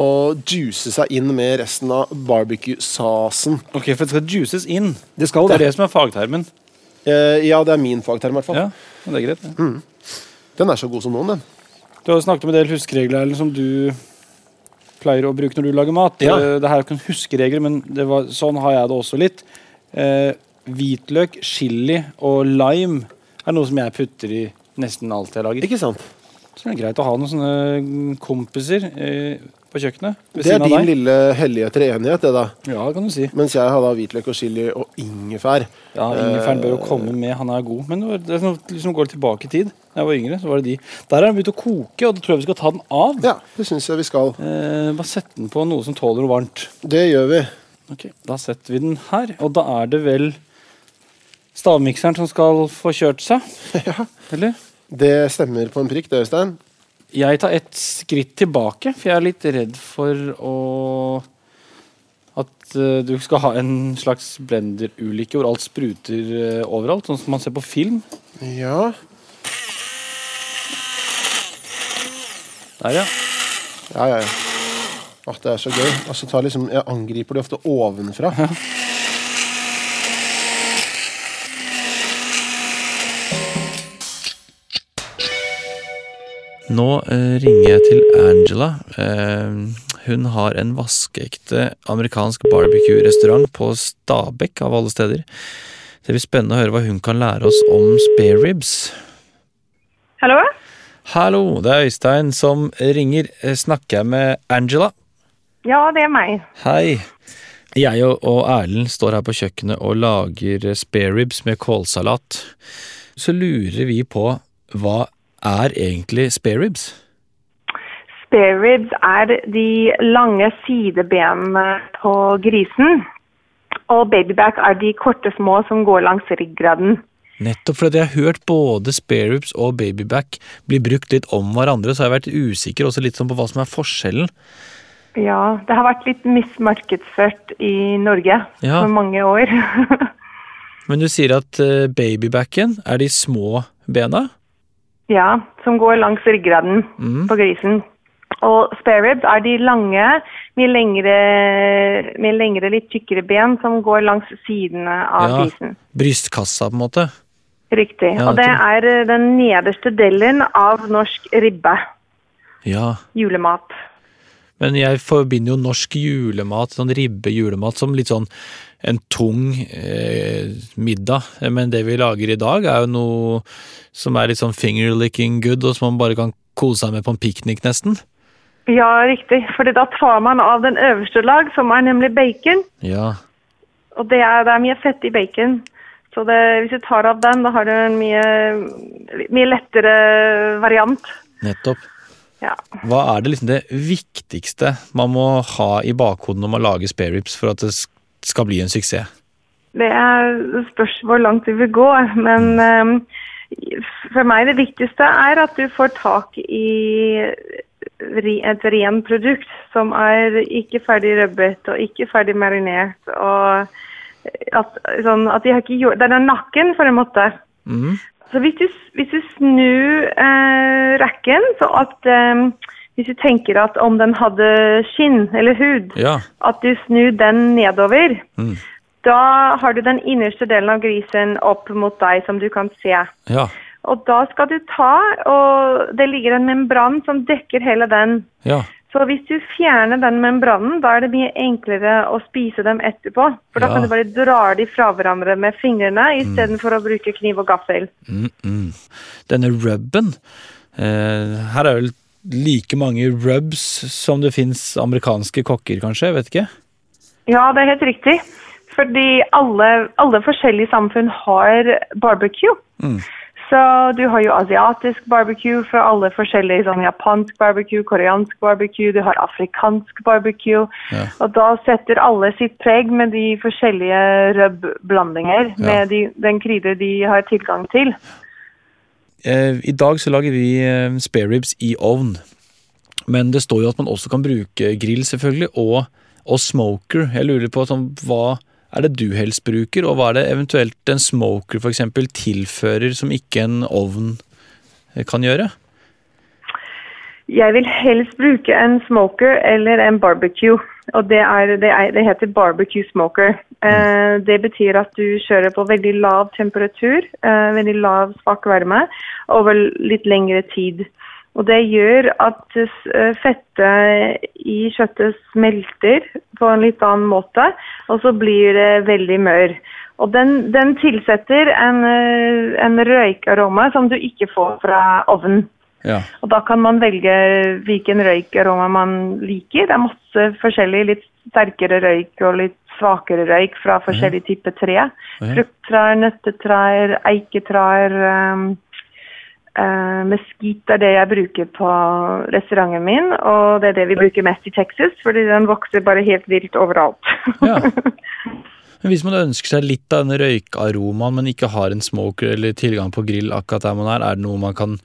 å juice seg inn med resten av barbecue-sasen. Ok, For det skal juices inn. Det skal Det er det. det som er fagtermen. Eh, ja, det er min fagterm, i hvert fall. Ja, men det er greit. det. Den er så god som noen, den. Du har snakket om en del huskeregler Erlend, som du pleier å bruke når du lager mat. Ja. Det her er ikke en huskeregel, men det var, sånn har jeg det også litt. Eh, hvitløk, chili og lime er noe som jeg putter i nesten alt jeg lager. Ikke sant? Så det er greit å ha noen sånne mm, kompiser eh, på kjøkkenet Det er din deg. lille hellige treenighet, det da. Ja, kan du si. Mens jeg har da hvitløk og chili og ingefær. Ja, Ingefæren bør jo Eh, komme med, han er god. Men det er liksom går tilbake i tid. Da jeg var yngre, så var det de. Der er den begynt å koke, og da tror jeg vi skal ta den av. Ja, det syns jeg vi skal. Eh, bare sette den på noe som tåler noe varmt. Det gjør vi. Ok, Da setter vi den her, og da er det vel stavmikseren som skal få kjørt seg? Ja. Eller? Det stemmer på en prikk, det, Øystein. Jeg tar et skritt tilbake, for jeg er litt redd for å At uh, du skal ha en slags blenderulykke hvor alt spruter uh, overalt, sånn som man ser på film. Ja. Der, ja. Ja, ja, ja. Åh, det er så gøy. Altså, tar liksom, jeg angriper de ofte ovenfra. Nå eh, ringer jeg til Angela. Eh, hun har en vaskeekte amerikansk barbecue-restaurant på Stabekk, av alle steder. Det blir spennende å høre hva hun kan lære oss om spare ribs. Hallo? Hallo, det er Øystein som ringer. Eh, Snakker jeg med Angela? Ja, det er meg. Hei. Jeg og og Erlend står her på kjøkkenet og lager spare ribs med kålsalat. Så lurer vi på hva er egentlig spare ribs? Spare ribs er de lange sidebenene på grisen. Og babyback er de korte små som går langs ryggraden. Nettopp fordi jeg har hørt både spare ribs og babyback bli brukt litt om hverandre, så har jeg vært usikker også litt sånn på hva som er forskjellen. Ja, det har vært litt mismarkedsført i Norge Ja. for mange år. Men du sier at eh, babybacken er de små bena? Ja, som går langs ryggraden Mm. på grisen. Og spare ribs er de lange, mye lengre, med lengre, litt tykkere ben som går langs sidene av Ja. grisen. Brystkassa, på en måte? Riktig. Ja, og det er eh, den nederste delen av norsk ribbe. Ja. Julemat. Men jeg forbinder jo norsk julemat, sånn ribbe-julemat, som litt sånn en tung eh, middag. Men det vi lager i dag, er jo noe som er litt sånn finger-licking good, og som man bare kan kose seg med på en piknik, nesten. Ja, riktig. For da tar man av den øverste lag, som er nemlig bacon. Ja. Og det er, det er mye fett i bacon. Så det, hvis du tar av den, da har du en mye, mye lettere variant. Nettopp. Ja. Hva er det liksom det viktigste man må ha i bakhodet når man lager spareribs for at det skal bli en suksess? Det er spørs hvor langt vi vil gå, men ehm, for meg det viktigste er at du får tak i et rent produkt som er ikke ferdig røbbet og ikke ferdig marinert. og at, sånn, at de har ikke gjort, Det er den nakken, for en måte. Mm. Så hvis du, hvis du snur eh, rekken, så at eh, hvis du tenker at om den hadde skinn eller hud, Ja. at du snur den nedover, Mm. da har du den innerste delen av grisen opp mot deg som du kan se. Ja. Og da skal du ta, og det ligger en membran som dekker hele den. Ja. Så hvis du fjerner den membranen, da er det mye enklere å spise dem etterpå. For da kan du bare dra de fra hverandre med fingrene istedenfor å bruke kniv og gaffel. Mm, mm. Denne rubben eh, Her er vel like mange rubs som det fins amerikanske kokker, kanskje? Jeg vet ikke. Ja, det er helt riktig. Fordi alle, alle forskjellige samfunn har barbecue. Mm. Så du har jo asiatisk barbecue fra alle forskjellige, sånn japansk barbecue, koreansk barbecue, du har afrikansk barbecue. Ja. Og da setter alle sitt preg med de forskjellige røbblandinger, Ja. med de, den krydder de har tilgang til. Eh, I dag så lager vi eh, spareribs i ovn. Men det står jo at man også kan bruke grill, selvfølgelig, og, og smoker. Jeg lurer på sånn, hva er det du helst bruker, og hva er det eventuelt en smoker for eksempel tilfører som ikke en ovn eh, kan gjøre? Jeg vil helst bruke en smoker eller en barbecue. Og det, er, det, er, det heter barbecue smoker. Eh, det betyr at du kjører på veldig lav temperatur, eh, veldig lav svak varme, over litt lengre tid. Og det gjør at eh, fettet i kjøttet smelter på en litt annen måte, og så blir det veldig mør. Og den, den tilsetter en, eh, en røykaroma som du ikke får fra ovnen. Ja. Og da kan man velge hvilken røykaroma man liker. Det er masse forskjellig, litt sterkere røyk og litt svakere røyk fra forskjellige typer tre. Ja. Frukttrær, nøttetrær, eiketrær. Um, uh, Mesquite er det jeg bruker på restauranten min, og det er det vi bruker mest i Texas, fordi den vokser bare helt vilt overalt. Ja. Men hvis man ønsker seg litt av den røykaromaen, men ikke har en smoker eller tilgang på grill akkurat der man er, er det noe man kan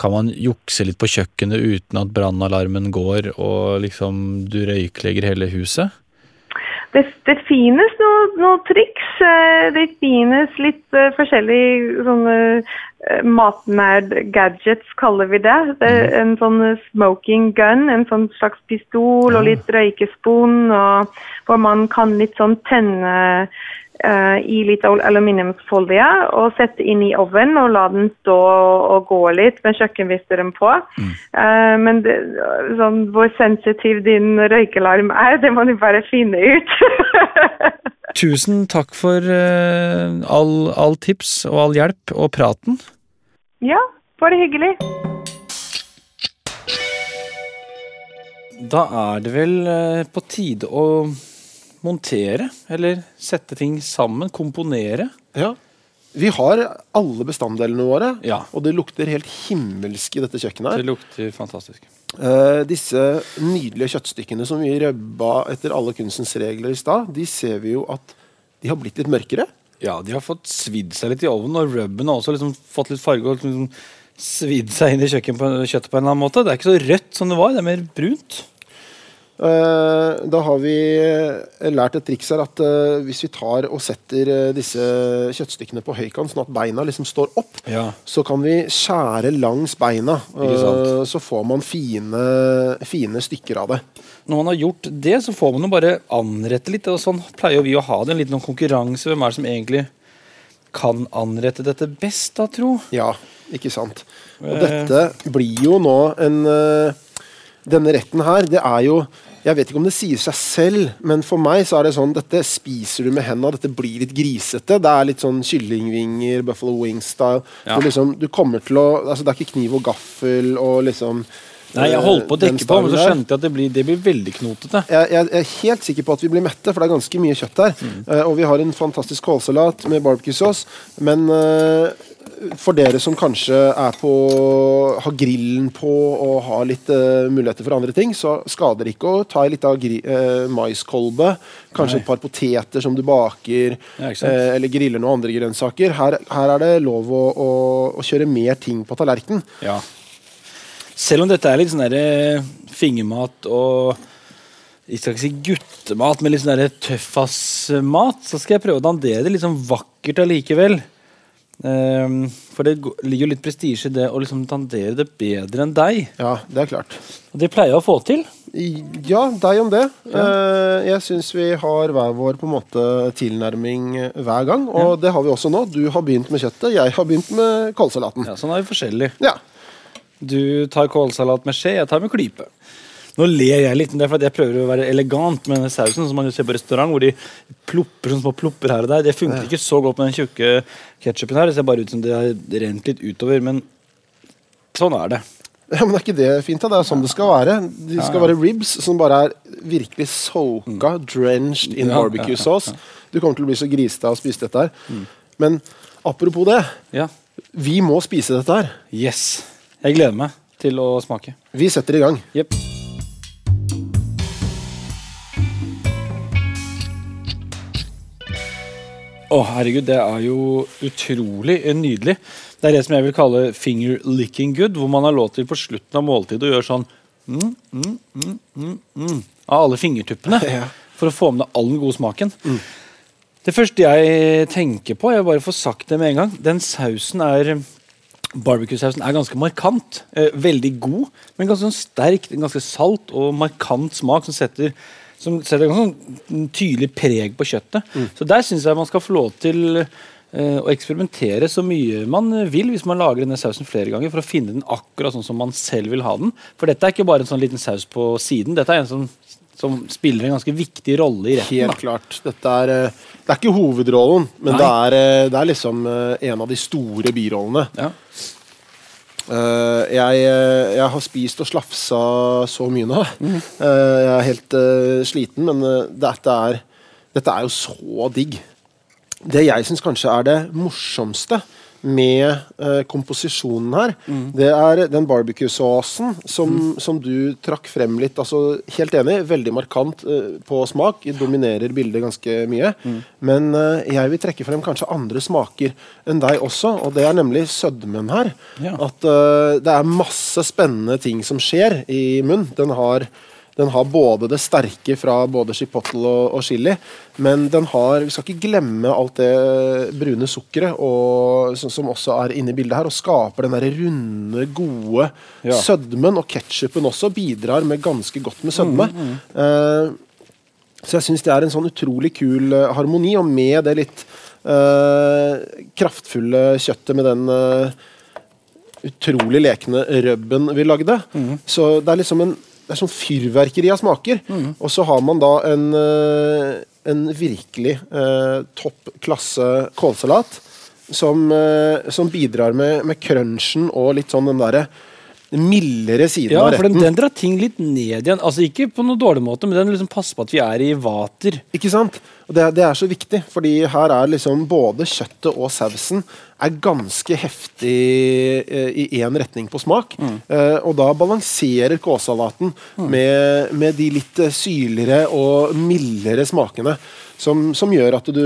kan man jukse litt på kjøkkenet uten at brannalarmen går og liksom du røyklegger hele huset? Det, det finnes noen noe triks. eh, Det finnes litt uh, forskjellige sånne uh, matnerd-gadgets, kaller vi det. det er en sånn eh, smoking gun, en sånn slags pistol og litt røykespon, og, hvor man kan litt sånn tenne eh, i litt aluminiumsfolie og sette inn i ovnen og la den stå og gå litt med kjøkkenvisteren på. Eh, men det, sånn, hvor sensitiv din røykelarm er, det må du bare finne ut. Tusen takk for uh, all, all tips og all hjelp og praten. ja, bare hyggelig. Da er det vel eh, på tide å montere, eller sette ting sammen, komponere. Ja. Vi har alle bestanddelene våre, Ja. og det lukter helt himmelsk i dette kjøkkenet. Det lukter fantastisk. Eh, disse nydelige kjøttstykkene som vi røbba etter alle kunstens regler i stad, de ser vi jo at de har blitt litt mørkere. Ja, de har fått svidd seg litt i ovnen, og rubben har også liksom fått litt farge og liksom svidd seg inn i kjøkken på, kjøttet på en eller annen måte. Det er ikke så rødt som det var, det er mer brunt. Eh, da har vi eh, lært et triks her at eh, hvis vi tar og setter disse kjøttstykkene på høykant, sånn at beina liksom står opp, Ja. så kan vi skjære langs beina. Så får man fine, fine stykker av det. Når man har gjort det, så får man jo bare anrette litt. og Sånn pleier vi å ha det. En liten sånn konkurranse. Hvem er det som egentlig kan anrette dette best, da, tro? Ja, ikke sant. Og dette blir jo nå en Denne retten her, det er jo Jeg vet ikke om det sier seg selv, men for meg så er det sånn Dette spiser du med hendene, dette blir litt grisete. Det er litt sånn kyllingvinger, buffalo wings-style. Ja. Liksom, du kommer til å Altså, det er ikke kniv og gaffel og liksom Nei, Jeg holdt på å eh, dekke på, men så skjønte jeg at det blir, det blir veldig knotete. jeg, jeg er helt sikker på at vi blir mette, for det er ganske mye kjøtt her. Mm. Uh, og vi har en fantastisk kålsalat med barbecue-sauce. Men eh, for dere som kanskje er på har grillen på og har litt uh, muligheter for andre ting, så skader det ikke å ta ei lita uh, maiskolbe. Kanskje Nei. et par poteter som du baker, Ja, uh, eh, eller griller noen andre grønnsaker. Her, her er det lov å, å, å kjøre mer ting på tallerkenen. Ja. Selv om dette er litt sånn derre fingermat og jeg skal ikke si guttemat, men litt sånn tøffasmat, så skal jeg prøve å dandere det litt sånn vakkert allikevel. Ehm, for det ligger jo litt prestisje i det å liksom tandere det bedre enn deg. Ja, det er klart. Og det pleier å få til. I- Ja, deg om det. Eh, jeg syns vi har hver vår på en måte tilnærming hver gang, og det har vi også nå. Du har begynt med kjøttet, jeg har begynt med kålsalaten. Ja, sånn er vi forskjellige. Ja. Du tar kålsalat med skje, jeg tar med klype. Nå ler jeg litt, men det er fordi jeg prøver å være elegant med denne sausen. som man jo ser på restaurant, hvor de plopper sånne små plopper her og der. Det funker ikke så godt med den tjukke ketsjupen her. Det ser bare ut som det har rent litt utover, men sånn er det. Ja, men er ikke det fint? da? Det er sånn det skal være. De skal være ribs som bare er virkelig soaka, drenched in Mm. Ja, barbecue ja, ja, sauce. Du kommer til å bli så grisete av å spise dette her. Men apropos det, Ja. vi må spise dette her. Yes. Jeg gleder meg til å smake. Vi setter i gang. Jepp. Å, herregud, det er jo utrolig nydelig. Det er det som jeg vil kalle finger licking good, hvor man har lov til på slutten av måltidet å gjøre sånn mm, mm, mm, mm, mm, av alle fingertuppene. Ja. For å få med deg all den gode smaken. Det første jeg tenker på, jeg bare få sagt det med en gang, den sausen er Barbecue-sausen er ganske markant. Eh, veldig god, men ganske sånn sterk, ganske salt og markant smak som setter, som setter ganske sånn tydelig preg på kjøttet. Så der syns jeg man skal få lov til eh, å eksperimentere så mye man vil hvis man lager denne sausen flere ganger for å finne den akkurat sånn som man selv vil ha den. For dette er ikke bare en sånn liten saus på siden. Dette er en som, som spiller en ganske viktig rolle i retten. Helt Da. klart. Dette er, eh, det er ikke hovedrollen, men det er, eh, det er liksom en av de store birollene. Ja. Eh, jeg, eh, jeg har spist og slafsa så mye nå. Mm. Uh, jeg er helt uh, sliten, men dette, er, dette er jo så digg. Det jeg syns kanskje er det morsomste med eh, komposisjonen her, mm. det er den barbecue-sausen som, som du trakk frem litt. altså Helt enig, veldig markant eh, på smak. Dominerer bildet ganske mye. Mm. Men eh, jeg vil trekke frem kanskje andre smaker enn deg også, og det er nemlig sødmen her. Ja. At eh, det er masse spennende ting som skjer i munnen. Den har den har både det sterke fra både chipotle og, og chili, men den har Vi skal ikke glemme alt det brune sukkeret og, som, også er inne i bildet her, og skaper den der runde, gode Ja. sødmen. Og ketsjupen også bidrar med ganske godt med sødme. Eh, så jeg syns det er en sånn utrolig kul eh, harmoni, og med det litt uh, kraftfulle kjøttet med den uh, utrolig lekne rubben vi lagde. Så det er liksom en det er sånn fyrverkeri av smaker. Og så har man da en, eh, en virkelig eh, topp klasse kålsalat som, eh, som bidrar med, med crunchen og litt sånn den derre mildere siden Ja, av for den, retten. den drar ting litt ned igjen. Altså Ikke på noen dårlig måte, men den liksom passer på at vi er i vater. Ikke sant? Det, det er så viktig, fordi her er liksom både kjøttet og sausen er ganske heftig eh, i én retning på smak. Eh, og da balanserer kålsalaten med, med de litt eh, syrligere og mildere smakene. Som, som gjør at du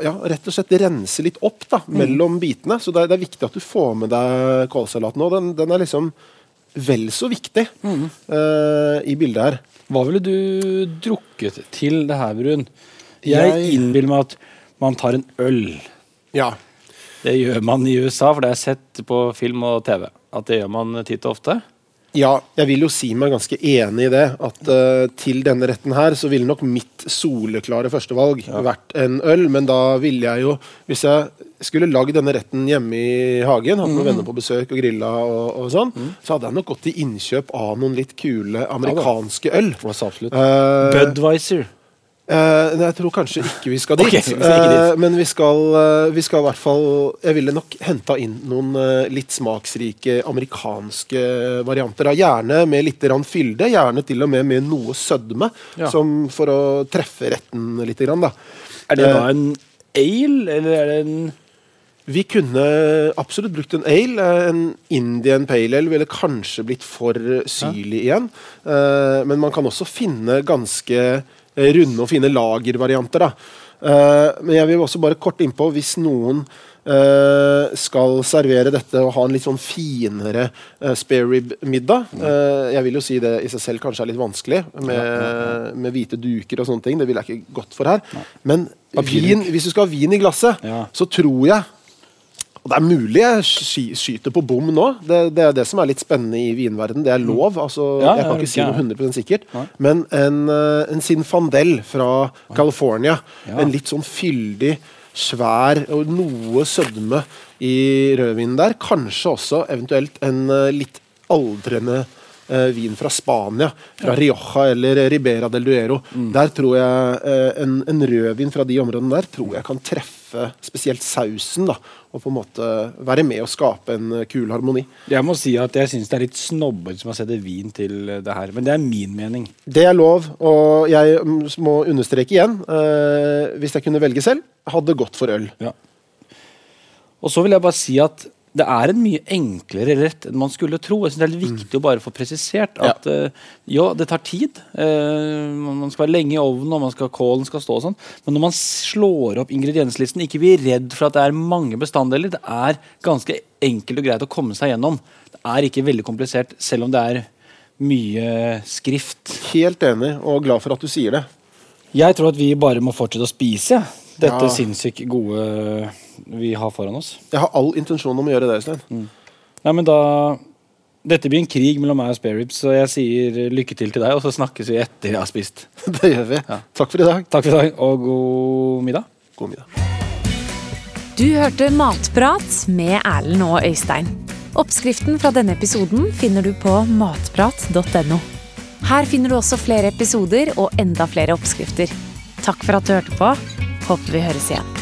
ja, rett og slett renser litt opp da, mellom bitene. Så det det er viktig at du får med deg kålsalaten. Og den, den er liksom vel så viktig eh, i bildet her. Hva ville du drukket til det her, Brun? Jeg, innbiller meg at man tar en øl. Ja, Det gjør man i USA, for det er sett på film og TV. At det gjør man titt og ofte. Ja, jeg vil jo si meg ganske enig i det. At uh, til denne retten her så ville nok mitt soleklare førstevalg vært en øl. Men da ville jeg jo, hvis jeg skulle lagd denne retten hjemme i hagen, hatt noen venner på besøk og grilla og, og sånn, så hadde jeg nok gått til innkjøp av noen litt kule amerikanske øl. Altså, absolutt. Eh, Budwiser. Eh, nei, jeg tror kanskje ikke vi skal dit. Okay, vi skal dit. Uh, men vi skal, uh, vi skal i hvert fall Jeg ville nok henta inn noen litt smaksrike amerikanske varianter. Da. Gjerne med litt fylde, gjerne til og med med noe sødme, Ja. som for å treffe retten litt. Grann. Er det da en ale, eller er det en Vi kunne absolutt brukt en ale. En Indian pale ale ville kanskje blitt for syrlig igjen. Men man kan også finne ganske runde og fine lagervarianter. Eh, men jeg vil også bare kort innpå hvis noen eh, skal servere dette og ha en litt sånn finere uh, spare rib-middag. Eh, jeg vil jo si det i seg selv kanskje er litt vanskelig med, med hvite duker og sånne ting. Det ville jeg ikke gått for her. Men vin, hvis du skal ha vin i glasset, så tror jeg Og det er mulig jeg sky- skyter på bom nå. Det, det er det som er litt spennende i vinverden. Det er lov. altså. Ja, Jeg kan ikke si noe 100 sikkert. Ja. Men en, eh, en Sinfandel fra California, Ja. en litt sånn fyldig, svær og noe sødme i rødvinen der. Kanskje også eventuelt en eh, litt aldrende eh, vin fra Spania, fra Rioja eller Ribera del Duero. Mm. Der tror jeg en, en rødvin fra de områdene der tror jeg kan treffe spesielt sausen. da, Og på en måte være med å skape en eh, kul harmoni. Jeg må si at jeg syns det er litt snobber som har sett vin til det her. Men det er min mening. Det er lov, og jeg mm, må understreke igjen, eh, hvis jeg kunne velge selv, hadde gått for øl. Ja. Og så vil jeg bare si at det er en mye enklere rett enn man skulle tro. Jeg synes Det er litt viktig å bare få presisert at ja, uh, jo, det tar tid. Uh, man man skal være lenge i ovnen, og man skal, kålen skal stå og sånn. Men når man slår opp ingredienslisten, ikke bli redd for at det er mange bestanddeler. Det er ganske enkelt og greit å komme seg gjennom. Det er ikke veldig komplisert, selv om det er mye skrift. Helt enig, og glad for at du sier det. Jeg tror at vi bare må fortsette å spise dette Ja. sinnssykt gode vi har foran oss. Jeg har all intensjon om å gjøre det, Øystein. Nei, men da Dette blir en krig mellom meg og Spareribs, så jeg sier lykke til til deg, og så snakkes vi etter jeg har spist. Det gjør vi. Takk for i dag. Takk for i dag, og god middag. God middag. Du hørte Matprat med Erlend og Øystein. Oppskriften fra denne episoden finner du på matprat.no. Her finner du også flere episoder og enda flere oppskrifter. Takk for at du hørte på. Håper vi høres igjen.